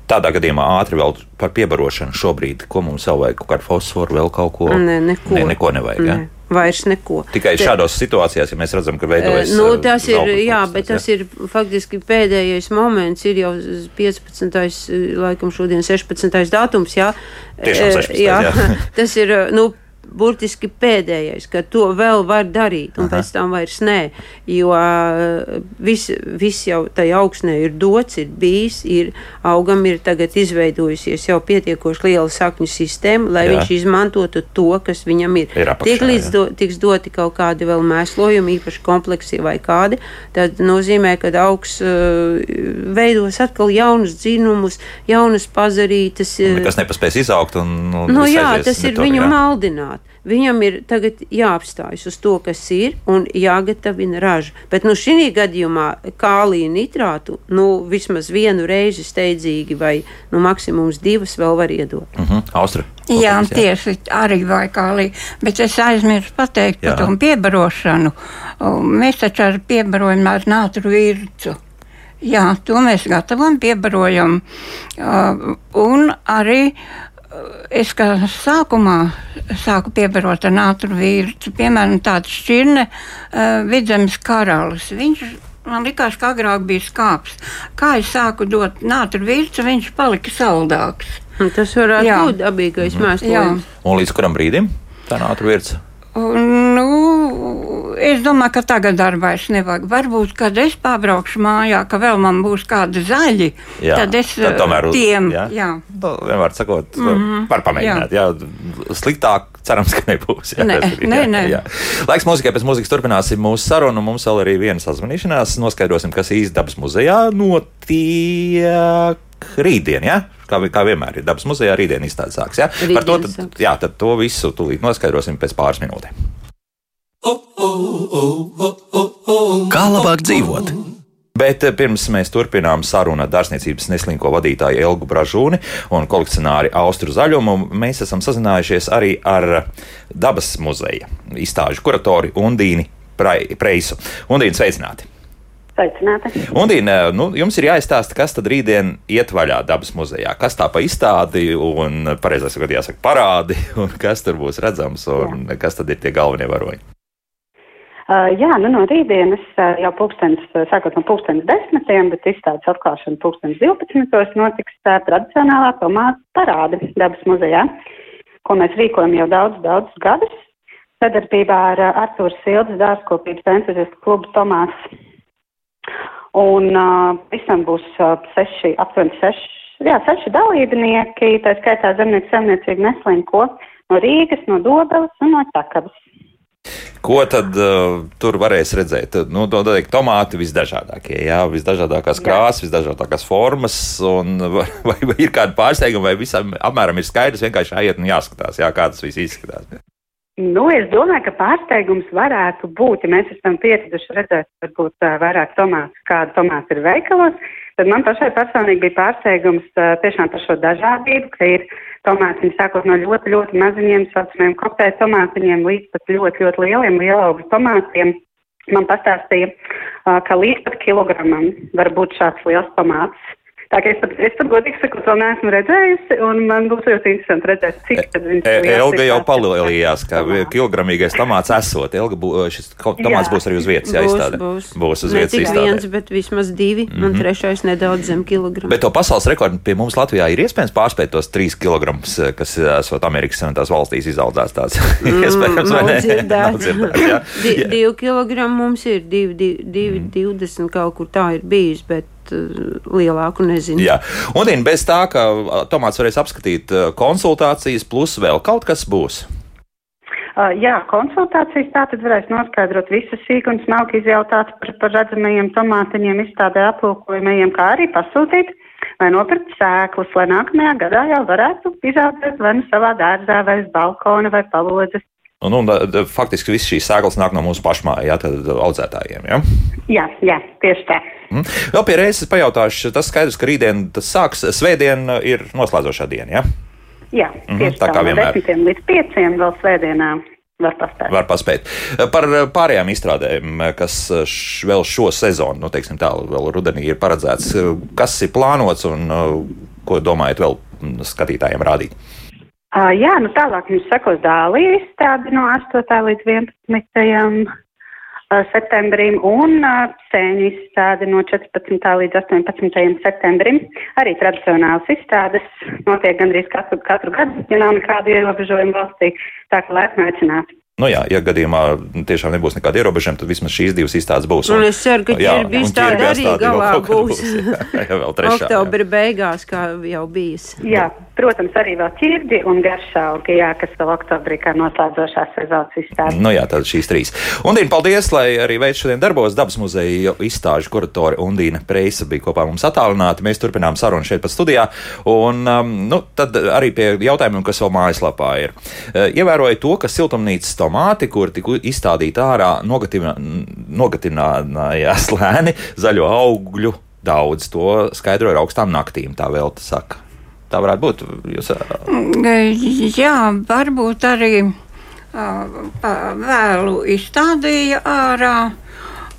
Tādā gadījumā ātri vēl par piebarošanu šobrīd, ko mums vēl vajag, kaut kādu fosforu, vēl kaut ko. Ne, neko. Ne, neko nevajag. Ja? Vairs neko. Tikai Te- šādos situācijās, ja mēs redzam, ka veidojas. Nu, eh, tas ir, jā, kaut bet kāds, tas ir faktiski pēdējais moments, ir jau 15. laikam šodien 16. datums, jā. Tiešām Eh, 16., jā. jā. tas ir, nu, burtiski pēdējais, ka to vēl var darīt, un Aha. pēc tam vairs nē, jo uh, viss vis jau tajā augsnē ir dots, ir bijis, ir augam ir tagad izveidojusies jau pietiekoši liela sakņu sistēma, lai Jā. viņš izmantotu to, kas viņam ir. Ir apakšā, Tik līdz jā. do, tiks doti kaut kādi vēl mēslojumi, īpaši kompleksi vai kādi, tad nozīmē, ka augs uh, veidos atkal jaunus dzinumus, jaunas pazarītes. Un uh, Nekas nepaspēs izaugt. Un, un Nu, jā, tas ir viņu jā. maldināt. Viņam ir tagad jāapstājas uz to, kas ir, un jāgatavina raža. Bet nu, šī gadījumā kālija nitrātu nu, vismaz vienu reizi steidzīgi, vai nu, maksimums divas vēl var iedot. Mhm. Austra. Jā, Paldies, tieši arī vaikālī, bet es aizmirsu pateikt Jā. par to piebarošanu. Mēs taču ar piebarojam ar nātru vircu. Jā, to mēs gatavojam, piebarojam. Uh, un arī uh, es kā sākumā sāku piebarot ar nātru vircu, piemēram, tāds šķirne uh, vidzemes karalis. Viņš man likās, ka agrāk bija skāps. Kā es sāku dot nātru vircu, viņš palika saldāks. Un tas varētu Jā. būt dabīgais Mhm. mēslojums. Un līdz kuram brīdim tā nātra virs? Nu, es domāju, ka tagad darbā es nevajag. Varbūt, kad es pabraukšu mājā, ka vēl man būs kādi zaļi, Jā, tad es tad tomēr uz- tiem, jā. jā. Nu, vienmēr sakot, mm -hmm. var pamēģināt. Jā. Sliktāk, cerams, ka nebūs. Jā, Nē, ir, nē, jā, nē. Jā. Laiks mūzikai, pēc mūzikas turpināsim mūsu sarunu. Mums vēl arī viena sazvanīšanās. Noskaidrosim, kas īsti dabas muzejā notiek rītdien. Ja? Kā, kā vienmēr ir dabas muzejā, rītdien izstāde sāks. Ja? Par to, Rītdien tad, jā, tad to visu tūlīt noskaidrosim pēc pāris minūtēm. Kā labāk dzīvot? Bet eh, pirms mēs turpinām sarunu ar dārzniecības neslinko vadītāju Elgu Bražūni un kolekcionāri Austru Zaļumu, mēs esam sazinājušies arī ar dabas muzeja izstāžu kuratori Undīni Preisu. Undīna, sveicināti! Sveicināti. Undīna, nu, jums ir jāizstāsta, kas tad rītdien iet vaļā dabas muzejā. Kas tā pa izstādi un, pareizāk sakot, jāsaka, parādi, un kas tur būs redzams, un kas tad ir tie galvenie varoņi. Jā, nu no rītdienas jau pulkstens, uh, sākot no pulkstens desmitiem, bet izstādes atklāšana pulkstens 12. notiks tradicionālā tomātu parāde dabas muzejā, ko mēs rīkojam jau daudz, daudz gadus. Sadarbībā ar Artūru Sildes dārzkopības entuziastu klubu Tomās. Un uh, visam būs uh, seši, aptuveni seši, jā, seši dalībnieki, tā skaitā zemnieku saimniecību neslinko no Rīgas, no Dobeles un no Čakavas. Ko tad uh, tur varēs redzēt? Nu, to teikt, tomāti visdažādākie, jā, visdažādākās krāsas, visdažādākās formas, un vai, vai, ir kāda pārsteiguma, vai visam apmēram ir skaidrs, vienkārši aiziet un jāskatās, jā, kā tas viss izskatās. Nu, es domāju, ka pārsteigums varētu būt, ja mēs esam pieraduši redzēt, varbūt uh, vairāk tomātu, kāda tomāta ir veikalos, tad man pašai personīgi bija pārsteigums uh, tiešām par šo dažādību, ka ir tomātiņi sākot no ļoti, ļoti maziņiem, saucamiem kopēju tomātiņiem līdz pat ļoti, ļoti lieliem, lielaugu tomātiem. Man pastāstīja, ka līdz pat kilogramam var būt šāds liels tomāts. Tā kā es pat, es pat godīgi sakot, vēl neesmu redzējusi, un man būs ļoti interesanti redzēt, cik tad viņas E, liels Elga ir jau tās palielījās, ka kilogramīgais tomāts esot. Elga, bū, šis ko- tomāts Jā. būs arī uz vietas Būs, jāizstāda. būs. būs uz ne vietas tik izstādē. viens, bet vismaz divi, mm -hmm. un trešais nedaudz zem kilogramu. Bet to pasaules rekordu pie mums Latvijā ir iespējams pārspēt tos trīs kilogramus, kas esot Amerikas Savienotās valstīs izaudzēts tāds. iespējams, vai ne? divi kilogramu mums ir, divi, divi, divi mm. 20 kaut kur tā ir bijis, bet uh, lielāku nezinu. Jā, un Dien, bez tā, ka a, tomāts varēs apskatīt a, konsultācijas, plus vēl kaut kas būs. Uh, jā, konsultācijas tā tad varēs noskaidrot visas sīkumas, nav izjautāts par, par redzamajiem tomātiņiem, izstādē aplūkojumajiem, kā arī pasūtīt vai nopirkt sēklus, lai nākamajā gadā jau varētu izaudzēt vai nu savā dārzā, vai uz balkona, vai palodzes. Un, un, faktiski viss šīs sēklas nāk no mūsu pašmājā, tad audzētājiem. Ja? Jā, jā, tieši tā. Mm. Vēl pie reizes pajautāšu, tas skaidrs, ka rītdien tas sāks, svētdien uh, ir noslēdzošā diena. Ja? Jā, Mhm, tieši tā tā. kā vienmēr. desmitiem līdz pieciem vēl svētdienā var paspēt. Var paspēt. Par pārējām izstrādēm, kas š, vēl šo sezonu, nu, teiksim tā, vēl rudenī ir paredzēts, kas ir plānots un uh, ko domājat vēl mm, skatītājiem rādīt? Uh, jā, nu tālāk mums sekos dālija izstāde no 8. līdz 11. Uh, septembrim un sēņu izstāde no 14. līdz 18. septembrim. Arī tradicionāls izstādes notiek gandrīz katru, katru gadu, ja nav nekādu ierobežojumu valstī. Tā kā laipni aicināti. Nu jā, ja gadījumā tiešām nebūs nekāda ierobežojuma, tad vismaz šīs divas izstādes būs. Un es ceru, ka ķirbju un izstāde arī galā kad būs. Jā, jā, vēl trešā. jā. Oktobra beigās, kā jau bijis. Jā, protams, arī vēl ķirdi un garšaugi, jā, kas vēl oktobrī kā noslēdzošās sezonas izstāde. Nu jā, tad šīs trīs. Undīna, paldies, lai arī veids šodien darbos dabas muzeja izstāžu kuratore Undīna Preisa bija kopā mums attālināti. Mēs turpinām sarunu šeit pat studijā. Un um, nu, tad arī pie jautājumiem, kas vēl mājaslapā ir. Uh, Ievēroja to, ka siltumnīcas tomāti, kur tika izstādīti ārā, nogatinājās lēni zaļo augļu daudz. To skaidroja ar augstām naktīm, tā vēl te saka. Tā varētu būt. Jūs, uh, Jā, varbūt arī vēlu izstādīja ārā,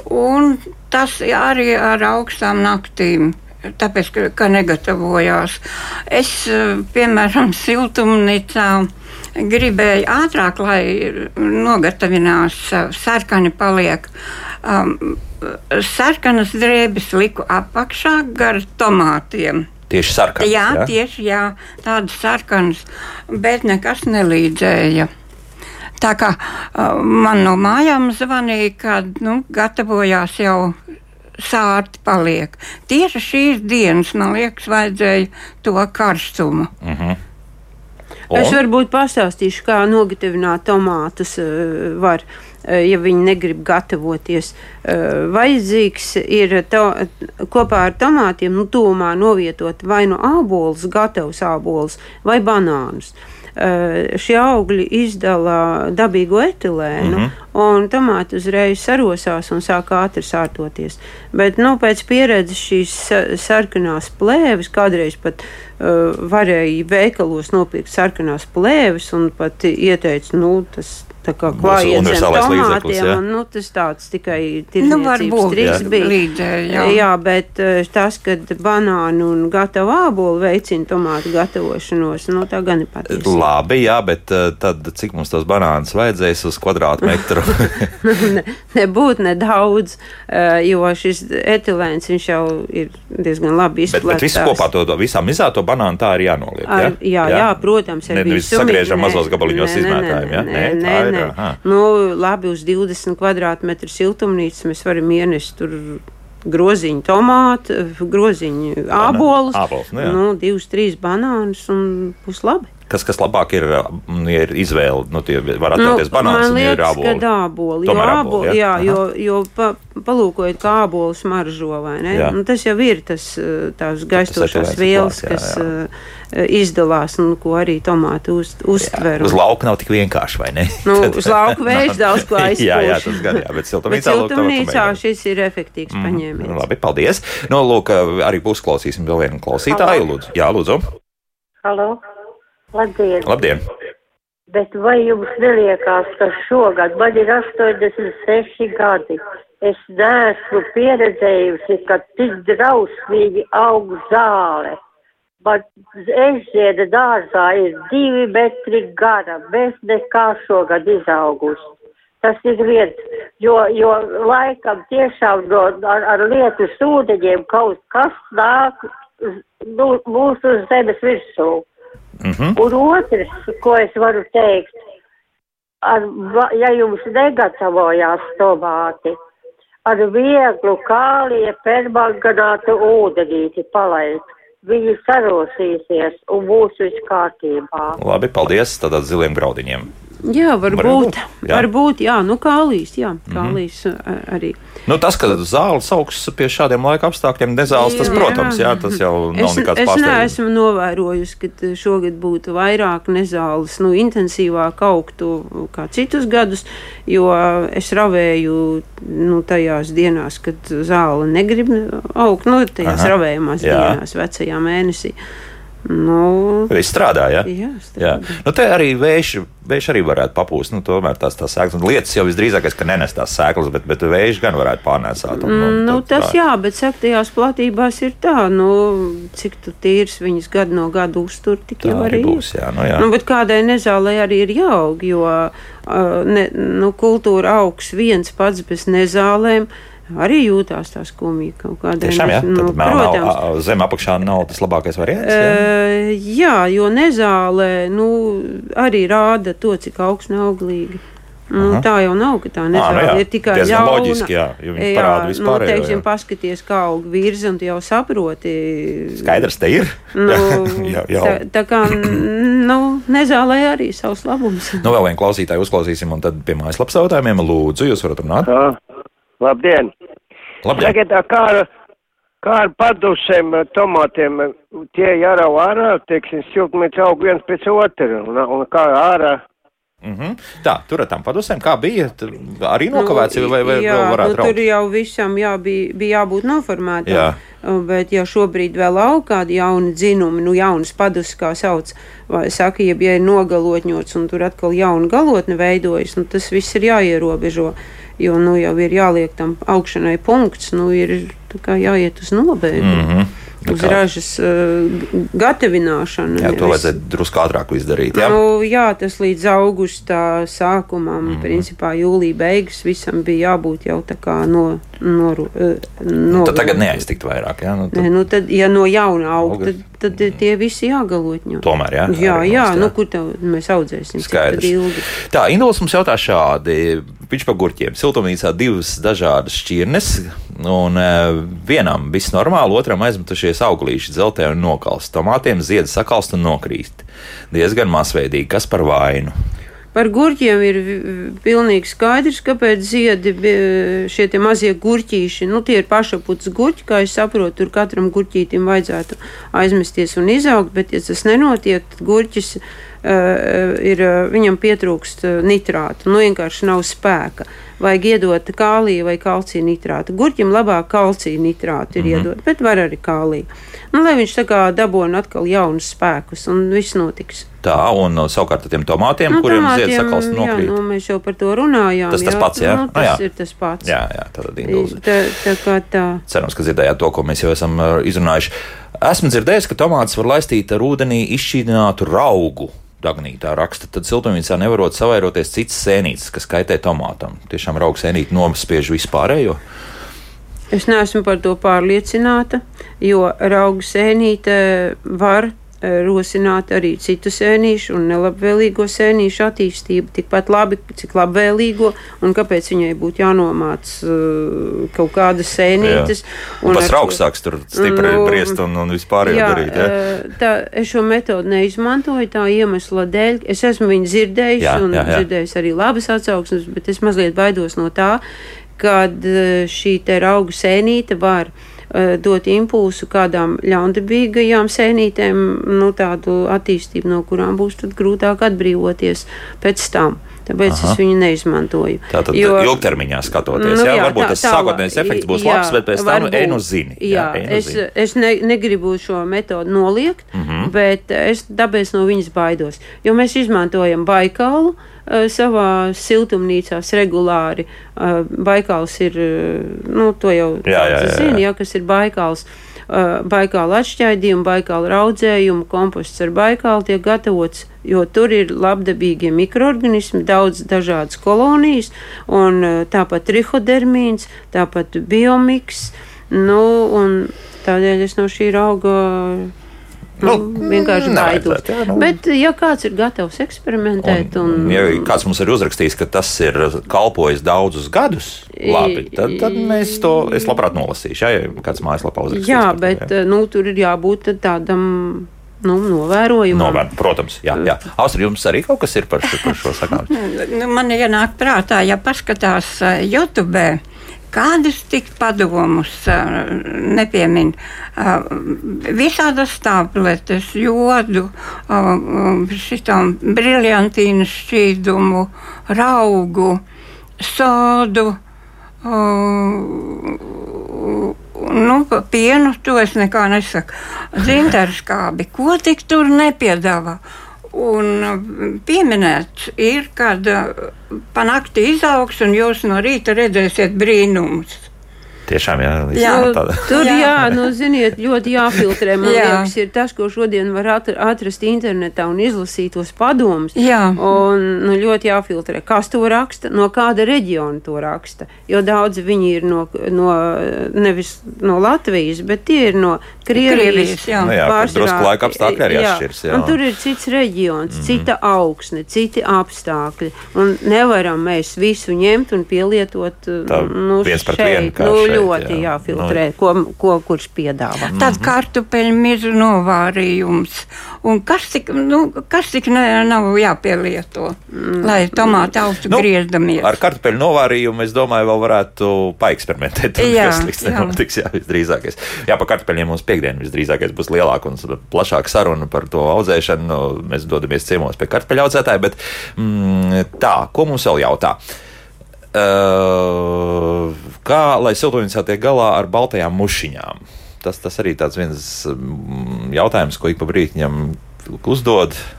un tas arī ar augstām naktīm. Tāpēc, ka, ka negatavojās. Es, piemēram, siltumnīcā gribēju ātrāk, lai nogatavinās, sarkani paliek. Um, sarkanas drēbes liku apakšā gar tomātiem. Tieši sarkans. Jā, ja? tieši jā, tādas sarkanas, bet nekas nelīdzēja. Tā kā uh, man no mājām zvanīja, kad nu, gatavojās jau sārti paliek. Tieši šīs dienas, man liekas, vajadzēja to karstumu. Es Un? varbūt pastāstīšu, kā nogatavināt tomātus eh, var. eh, Ja viņi negrib gatavoties, Eh, vajadzīgs ir to, kopā ar tomātiem nu, tūmā novietot vai nu ābolus, gatavus ābolus vai banānus. Eh, Šie augļi izdala dabīgo etilēnu, mm -hmm. un tomāti uzreiz sarosās un sāk ātri sārtoties. Bet nu, pēc pieredzes šīs sa- sarkanās plēves, kādreiz pat uh, varēja veikalos nopirkt sarkanās plēves, un pat ieteica, nu, tas tā kā universālais līdzeklis, tomātiem, jā. un nu, tas tāds tikai Nu, tirdzniecības varbūt triks jā. bija. līdzēja. Jā. Jā, bet eh, tas, ka banānu un gatavu ābolu veicina tomātu gatavošanos, nu, tā gan ir patiesa. Labi, jā, bet uh, tad cik mums tos banānus vajadzēs uz kvadrātmetru? ne, nebūtu nedaudz, eh, jo šis etilēns viņš jau ir diezgan labi bet, bet visu izplatīts. kopā to, to visām izēto banānu tā ir jānoliek. Ar, jā, jā, jā, protams, ar Ne, nevis visu sagriežam mazos gabaliņos izmētājam, ja? Nē, Nē, nē, ir, nē. aha. Nu, labi, uz 20 kvadrātmetru siltumnīcas mēs varam ienest tur groziņu tomātu, groziņu ābolus, ābolus, nu nu, divus, trīs banānus un būs labi. Kas, kas labāk ir, mm, ja ir izvēle, nu, tie var atļauties nu, banāns ja ir āboli. ka āboli. Jo, āboli, jā, Aha. jo, jo pa, palūkojiet, kā ābolu smaržo, vai ne? Jā. Nu, tas jau ir tas, eh, tās gaistošās vielas, jā, kas jā. eh, izdalās un ko arī tomāti uz, uztver. Uz lauka nav tik vienkārši, vai ne? Nu, uz lauka vējš daudz ko jā, jā, aizpūš. tas gan jā, bet Bet siltumnīcā lūk, tā siltumnīcā šis ir efektīvs pamēģināt. paņēmiens. Labi, paldies. Nu, lūk, arī uzklausīsim vēl vienu klausītāju. Lūdzu. Jā, lūdzu. Halo, labdien! Labdien! Bet vai jums neliekās, ka šogad man ir 86 gadi? es neesmu pieredzējusi, ka tik drausmīgi aug zāle. Bet ezžieda dārzā ir divi metri gara, bez nekā šogad izaugusi. Tas ir viens, jo, jo laikam tiešām no, ar, ar lietus ūdeņiem kaut kas nāk nu, mūsu zemes virsū. Mm -hmm. Un otrs, ko es varu teikt, ar, ja jums negatavojās tomāti, ar vieglu kālie permanganātu ūdenīti palaist. Viņi sarosīsies un būs viss kārtībā. Labi, paldies tādām ziliem graudiņiem. Jā, varbūt. jā. Varbūt, jā, nu kālīs, jā, kālīs mm -hmm. arī. Nu, tas, ka zāles augs pie šādiem laika apstākļiem nezāles, tas, Jā. protams, jā, tas jau nav Es, nekāds es pārsteigums. neesmu novērojusi, ka šogad būtu vairāk nezāles, nu, intensīvāk augtu kā citus gadus, jo es ravēju nu, tajās dienās, kad zāle negrib augt, nu, tajās Aha, ravējumās jā. dienās, vecajā mēnesī. Nu, Viss strādā, jā. jā, Jā. Nu, te arī vējš, vējš arī varētu papūst. Nu, tomēr tās, tās sēklas, un lietas jau visdrīzākais, ka nenes tās sēklas, bet, bet vējš gan varētu pārnēsāt. Un, un, Nu, tas tā. jā, bet saktajās platībās ir tā, nu, cik tu tīrs viņas gadu no gada uztur, tik Tā jau arī būs, jā, nu jā. Nu, bet kādai nezālē arī ir jāaug, jo uh, ne, nu, kultūra augs viens pats bez nezālēm. Arī jūtās tā skumji kaut kādā Tiešām, jā. Nu, Tad melnā protams, a- zem apakšā nav tas labākais variants. Jā. Uh, jā, jo nezālē nu, arī rāda to, cik augsts un auglīgi. Nu, Aha. tā jau nav, ka tā nu nezāle jā, ir tikai ļauna. loģiski, jā, jo viņi jā, parāda nu, vispārējo, teiksim, jā. paskaties, kā aug virzi, un tu jau saproti. Skaidrs, te ir. Nu, jā, jā. tā, tā kā nu, nezālē arī savs labums. Nu, vēl vienu klausītāju uzklausīsim, un tad pie mājaslapas jautājumiem lūdzu, jūs varat runāt. Jā. Labdien! Labdien! Tagad kā ar, kā ar padusiem eh, tomātiem, eh, tie jārau ārā, teiksim, siltumnīca aug viens pēc otra, un, un kā ārā. Mm -hmm. Tā, tur ar tām padusēm, kā bija, arī nokavēts, nu, vai, vai jā, vēl varētu nu, raukt? tur jau visam jā, bija, bija jābūt noformētam. Jā. Bet, ja šobrīd vēl aug kādi jauni dzinumi, nu, jaunas padus, kā sauc, vai saka, ja ir nogalotņots un tur atkal jauna galotne veidojas, nu, tas viss ir jāierobežo. Jo nu, jau ir jāliek tam augšanai punkts, nu, ir jāiet uz nobeigumu. Mhm. Nu Uz kā? ražas uh, gatavināšanu. Jā, to vajadzētu drusku ātrāk izdarīt. Jā, Nu, jā, tas līdz augusta sākumam, mm -hmm. principā jūlija beigas, visam bija jābūt jau tā kā no. no, no tad tagad neaiztikt vairāk. Jā, nu, tad, Nē, nu tad, ja no jauna aug, tad, tad tie visi jāgalotņo. Tomēr, jā, Jā, jā, nost, jā. nu kur tev mēs audzēsim? Skaidrs. Tā, Induls mums jautā šādi. Viņš par gurķiem. Siltumnīcā divas dažādas šķirnes, un e, vienam viss normāli, otram aizmetušies auglīši, dzeltē un nokalst. Tomātiem ziedi sakalst un nokrīst. Diezgan masveidīgi, kas par vainu. Par gurķiem ir pilnīgi skaidrs, kāpēc ziedi bi- šie mazie gurķīši, nu tie ir pašaputs gurķi, kā es saprotu, tur katram gurķītim vajadzētu aizmesties un izaugt, bet ja tas nenotiek, tad gurķis uh, ir, uh, viņam pietrūkst uh, nitrātu, nu vienkārši nav spēka. Vajag iedot kāliju vai kalcija nitrātu. Gurķim labāk kalcija nitrātu ir mm -hmm. iedot, bet var arī kāliju. Nu, lai viņš tā kā dabūna atkal jaunus spēkus un viss notiks. Tā, un savukārt ar tiem tomātiem, nu, kuriem ziedi sakalst un jā, nokrīt. nu, mēs jau par to runājām. Tas tas pats, jā? Nu, tas jā. ir tas pats. Jā, jā, tad Induls. Tā, tā kā tā. Cerams, ka dzirdējāt to, ko mēs jau esam izrunājuši. Esmu dzirdējis, ka tomātus var laistīt ar ūdenī izšķīdinātu raugu. Dagnītā raksta, tad siltumnīcā nevarot savairoties citas sēnītes, kas kaitē tomātam. Tiešām raugu sēnīte nospiež vispārējo. Es neesmu par to pārliecināta, jo raugu sēnīte var rosināt arī citu sēnīšu un nelabvēlīgo sēnīšu attīstību tikpat labi, cik labvēlīgo, un kāpēc viņai būtu jānomāc uh, kaut kādas sēnītes. Un pats ar- raugs sāks tur stipri Nu, briest un, un vispārējo Jā, darīt. Ja? eh, tā, es šo metodi neizmantoju tā iemesla dēļ. Es esmu viņu dzirdējis Jā, un jā, jā. dzirdējis arī labas atsauksmes, bet es mazliet baidos no tā, kad eh, šī te raugu sēnīte var eh, dot impulsu kādām ļaundabīgajām sēnītēm, nu tādu attīstību, no kurām būs grūtāk atbrīvoties pēc tam. Tāpēc Aha. es viņu neizmantoju. Tātad Jo- ilgtermiņā skatoties, Nu jā, jā, varbūt tā- tas sākotnējais efekts būs jā, labs, bet pēc tam varbūt. ej nu zini. Jā, ej nu es, zini. es ne, negribu šo metodu noliegt, mm. -hmm. bet es tāpēc no viņas baidos. Jo mēs izmantojam baikālu uh, savā siltumnīcās regulāri. Baikāls ir, nu, to jau zina, jā, kas ir baikāls. Baikāla atšķaidījuma, baikāla raudzējuma, komposts ar baikālu tiek gatavots, jo tur ir labdabīgie mikroorganismi, daudz dažādas kolonijas, un tāpat trihodermīns, tāpat biomiks, nu, un tādēļ es no šī auga nu, vienkārši baidos. jā, nu. Bet, ja kāds ir gatavs eksperimentēt, un, Ja kāds mums ir uzrakstījis, ka tas ir kalpojis daudzus gadus, labi, tad, tad mēs to es labprāt nolasīšu. Jā, ja kāds mājaslapā uzrakstīs. jā, par to, bet nu, tur ir jābūt tādam nu, novērojumam. Novērt, protams, jā. jā. Austrija, jums arī kaut kas ir par šo, par šo sakām? Nu, man ienāk prātā, ja paskatās uh, YouTube. Kādus tik padomus nepiemin? Visādas tabletes, jodu, šitām briljantīnu šķīdumu, raugu, sodu. Nu, pienu to es nekā nesaku. Zintarskābi, ko tik tur nepiedāvā? Un uh, pieminēts ir, kad uh, panākti izaugs un jūs no rīta redzēsiet brīnumus. Tiešām, jā, Jā. tāda. Tur, jā, Jā. nu, ziniet, ļoti jāfiltrē. Man Jā. liekas, ir tas, ko šodien var atr- atrast internetā un izlasīt tos padomus. Jā. Un nu, ļoti jāfiltrē, kas to raksta, no kāda reģiona to raksta. Jo daudzi viņi ir no, no, nevis no Latvijas, bet tie ir no Krievijas. Jā. Nu jā, drusku laika apstākļi arī Jā, atšķiras, jā. Un tur ir cits reģions, mm. cita augsne, citi apstākļi. Un nevaram mēs visu ņemt un pielietot Tā nu, viens pret šeit. vienu, nu, šeit, ļoti jā. jāfiltrē, ko, ko kurš piedāvā. Tad kartupeļu mizu novārījums. Un kas tik, nu, kas tik ne, nav jāpielieto, mm. lai tomāti augstu nu, griezdamies? Ar kartupeļu novārījumu, es domāju, vēl varētu paeksperimentēt. Jā, jā. nenotiks, jā, visdrīzākais. Jā, par kartupeļiem mums piekdien visdrīzākais būs lielāka un plašāka saruna par to audzēšanu. Nu, Mēs dodamies ciemos pie kartupeļu audzētāja, bet mm, tā, ko mums vēl jautā? Uh, kā lai siltumnīcā tiek galā ar baltajām mušiņām? Tas, tas arī tāds viens mm, jautājums, ko ik pa brītiņam uzdod. Nu,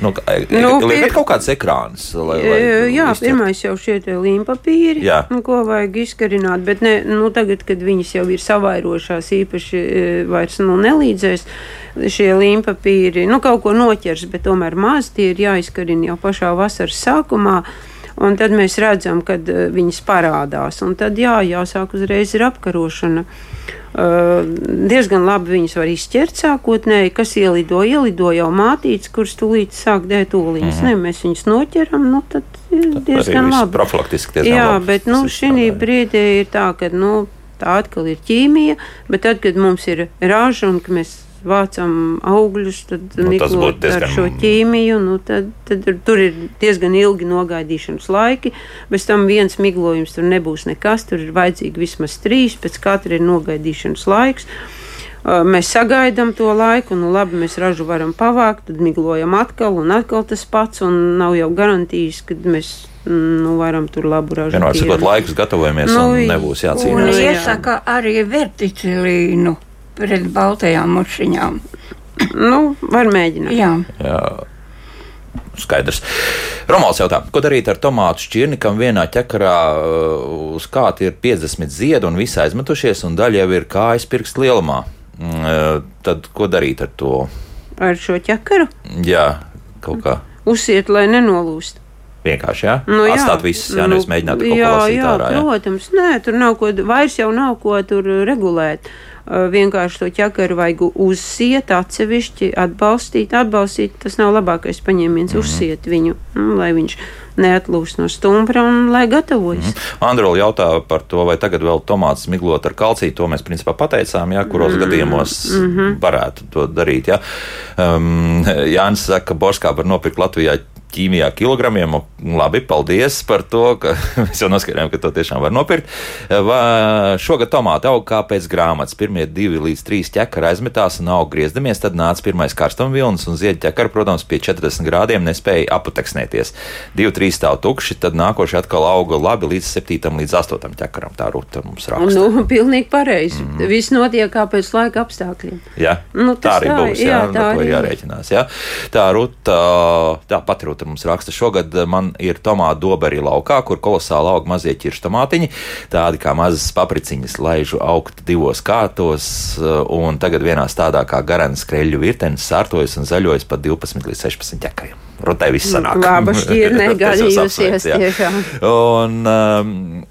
Nu, nu, pir- ir kaut kāds ekrāns, lai, lai E, Jā, izķertu. pirmais jau šie līmpapīri, Jā. nu, ko vajag izkarināt, bet ne, nu, tagad, kad viņas jau ir savairošās, īpaši e, vairs nu, nelīdzēs šie līmpapīri, nu, kaut ko noķers, bet tomēr maz tie ir jāizkarina jau pašā vasaras sākumā. Un tad mēs redzam, kad viņas parādās. Un tad jā, jāsāk uzreiz ir apkarošana. Diezgan labi viņas var izķert sākotnēji, kas ielido, ielido jau mātītes, kuras tūlīt sāk dēt oliņas. Mm. Ne, mēs viņus noķeram, nu tad ir diezgan viss labi. profilaktiski diezgan Jā, labi bet nu, šī brīdī ir tā, ka nu, tā atkal ir ķīmija, bet tad, kad mums ir raža un ka mēs vācam augļus, tad Nu, būtu diezgan- ar šo ķīmiju, nu, tad, tad tur ir diezgan ilgi nogaidīšanas laiki. Bez tam viens miglojums tur nebūs nekas, tur ir vajadzīgi vismaz trīs, pēc katra ir nogaidīšanas laiks. Mēs sagaidām to laiku, nu labi, mēs ražu varam pavākt, tad miglojam atkal un atkal tas pats, un nav jau garantijas, ka mēs nu, varam tur labu ražu. Vienmēr sakot, laikus gatavojamies, Nu, un nebūs Un jācīnās. jā. iesaka arī verticilīnu pret baltajām mušiņām. Nu, var mēģināt. Jā. Jā. Skaidrs. Romanis jautā, ko darīt ar tomātu šķirni, kam vienā ķekarā uh, uz kāta ir 50 ziedu un visi aizmetušies, un daļa jau ir kājas pirksts lielumā. Mm, uh, Tad ko darīt ar to? Ar šo ķekaru Jā, kaut kā uzsiet, lai nenolūst. vienkārši, jā? Nu, jā. Atstāt visus, jā, nevis mēģināt kaut ko jā, lasīt jā, ārā. Jā. Protams, nē, tur nav ko, vairs jau nav ko tur regulēt. Uh, vienkārši to ķekaru vajag uzsiet, atsevišķi atbalstīt. Atbalstīt tas nav labākais paņēmiens, mm uzsiet viņu, mm, lai viņš neatlūst no stumbra un lai gatavojas. Mm. Androla jautā par to, vai tagad vēl tomāts miglot ar kalciju. To mēs principā pateicām, jā, kuros mm. gadījumos mm -hmm. varētu to darīt. Jā. Um, Jānis saka, ka Borskā var nopirkt Latvijā ķīmijā kilogramiem. Labi, paldies par to, ka mēs jau noskaidrojām, ka to tiešām var nopirkt. Va, šogad tomāti aug kā pēc grāmatas. Pirmie divi līdz trīs ķekari aizmetās un aug griezdamies, tad nāca pirmais karstumvilnis un ziedi ķekari, protams, pie 40 grādiem nespēja aputeksnēties. Divi, trīs stāv tukši, tad nākošie atkal auga labi līdz 7 līdz 8 ķekaram. Tā ruta mums raksta. Nu, pilnīgi pareizi. Mm. Viss notiek kā pēc laika apstākļiem. Ja? Nu, tā arī tā, būs. Jā, jā, jā tā arī jārēķinās. Jā. Tā ruta, tā pati ruta mums raksta. Šogad man ir tomātu doberi laukā, kur kolosāli aug mazie ķiršu tomātiņi, tādi kā mazas papriciņas, laižu augt divos kārtos, un tagad vienā stādā kā garants kreļu virtenis sārtojas un zaļojas pat 12 līdz 16 ķekariem. Rutai viss sanāk. Laba jūs gadījusies tiešām. Un, um,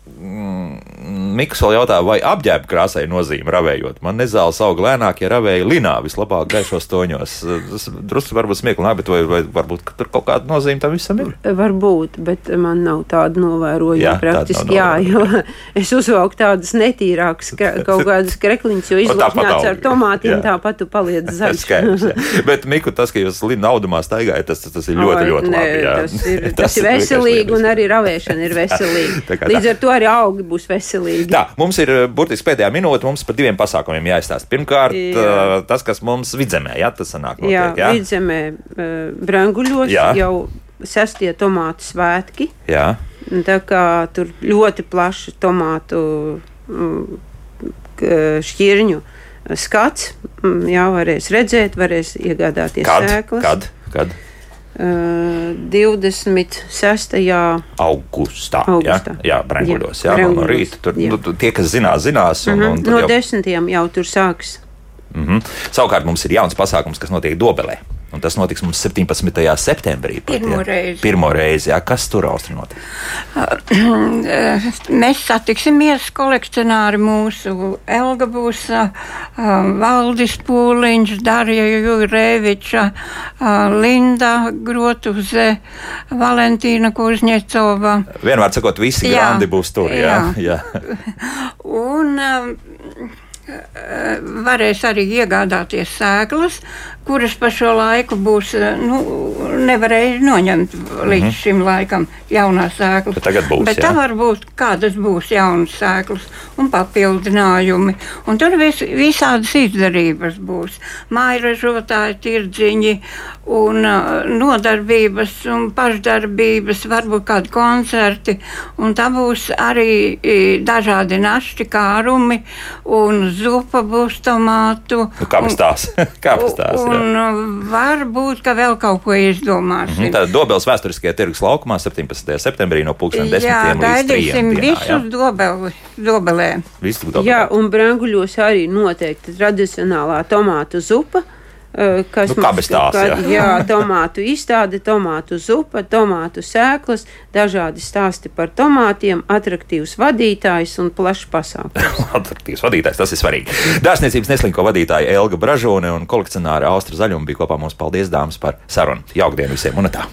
Mikls vēl jautā, vai apģērba krāsai nozīme ravējot. Man nezāles aug lēnāk, ja ravēja linā, vislabāk gaišos toņos. Tas drusku varbūt smieklīgi, bet vai, vai varbūt ka tur kaut kāda nozīme tam visam ir? Varbūt, bet man nav tāda novērojuma. Jā, praktiski, jā, jo es uzvelku tādas netīrākas kaut kādas krekliņas, jo izlūkņāts ar tomātiem, tāpat tu paliec zaļš. Skaidrs. Bet, Miku, tas, ka jūs lina audumā staigājat, tas, tas ir ļoti, ļoti nē, labi. Jā. Tas ir, tas Tas ir veselīgi, un arī ravēšana ir veselīga. Līdz ar to arī augi būs veselīgi. Tā, mums ir uh, burtiski pēdējā minūte, mums par diviem pasākumiem jāizstāsta. Pirmkārt, Jā. uh, tas, kas mums vidzemē, jā, tas sanāk Jā, notiek, jā? vidzemē uh, branguļos Jā. jau sestie tomātu svētki. Jā. Tā kā tur ļoti plaši tomātu šķirņu skats, mm, jā, varēs redzēt, varēs iegādāties Kad? sēklas. Kad? Kad? Uh, 26. Augustā. Augustā. Jā, Branguļos. Jā, Jā, jā, no, rīta. Tur, jā. nu, tie, kas zinās, zinās. Un, Mhm, un tad No jau, desmitiem jau tur sāks. mhm. Savukārt mums ir jauns pasākums, kas notiek Dobelē. Un tas notiks mums 17. septembrī. pat, Pirmo jā. reizi. Pirmo reizi, jā. Kas tur austri notiek? Mēs satiksimies, kolekcionāri mūsu Elga būs, Valdis Pūliņš, Darija Jurēviča, Linda Grotuze, Valentīna Kuzņecova. Vienmēr sakot, visi Jā. grandi būs tur. Jā, jā. Un um, varēs arī iegādāties sēklas, kuras pa šo laiku būs, uh, nu, nevarēja noņemt līdz šim laikam jaunās sēklas. Bet tagad būs, Bet tā var būt, kādas būs jaunas sēklas un papildinājumi. Un tur vis, visādas izdarības būs. Mājražotāji, tirdziņi un uh, nodarbības un pašdarbības, varbūt kādi koncerti. Un tā būs arī i, dažādi našķi kārumi un zupa būs tomātu. Nu, kā bez tās? kā bez tās jā. Un uh, varbūt, ka vēl kaut ko izdomāsim. Mhm, Tātad Dobeles vēsturiskajā tirgus laukumā 17. septembrī no 10. Jā, līdz 3. gaidīsim visus dobeli, dobelē. Visu dobeli. Jā, un branguļos arī noteikti tradicionālā tomātu zupa. Eh, Kas Nu, kā bez tās, jā. jā, tomātu izstāde, tomātu zupa, tomātu sēklas, dažādi stāsti par tomātiem, attraktīvs vadītājs un plašs pasākums. Attraktīvs vadītājs, tas ir svarīgi. Dārzniecības neslinko vadītāja Elga Bražone un kolekcionāra Austra Zaļuma bija kopā mums. Paldies, dāmas, par sarunu. Jauktdienu visiem un tā!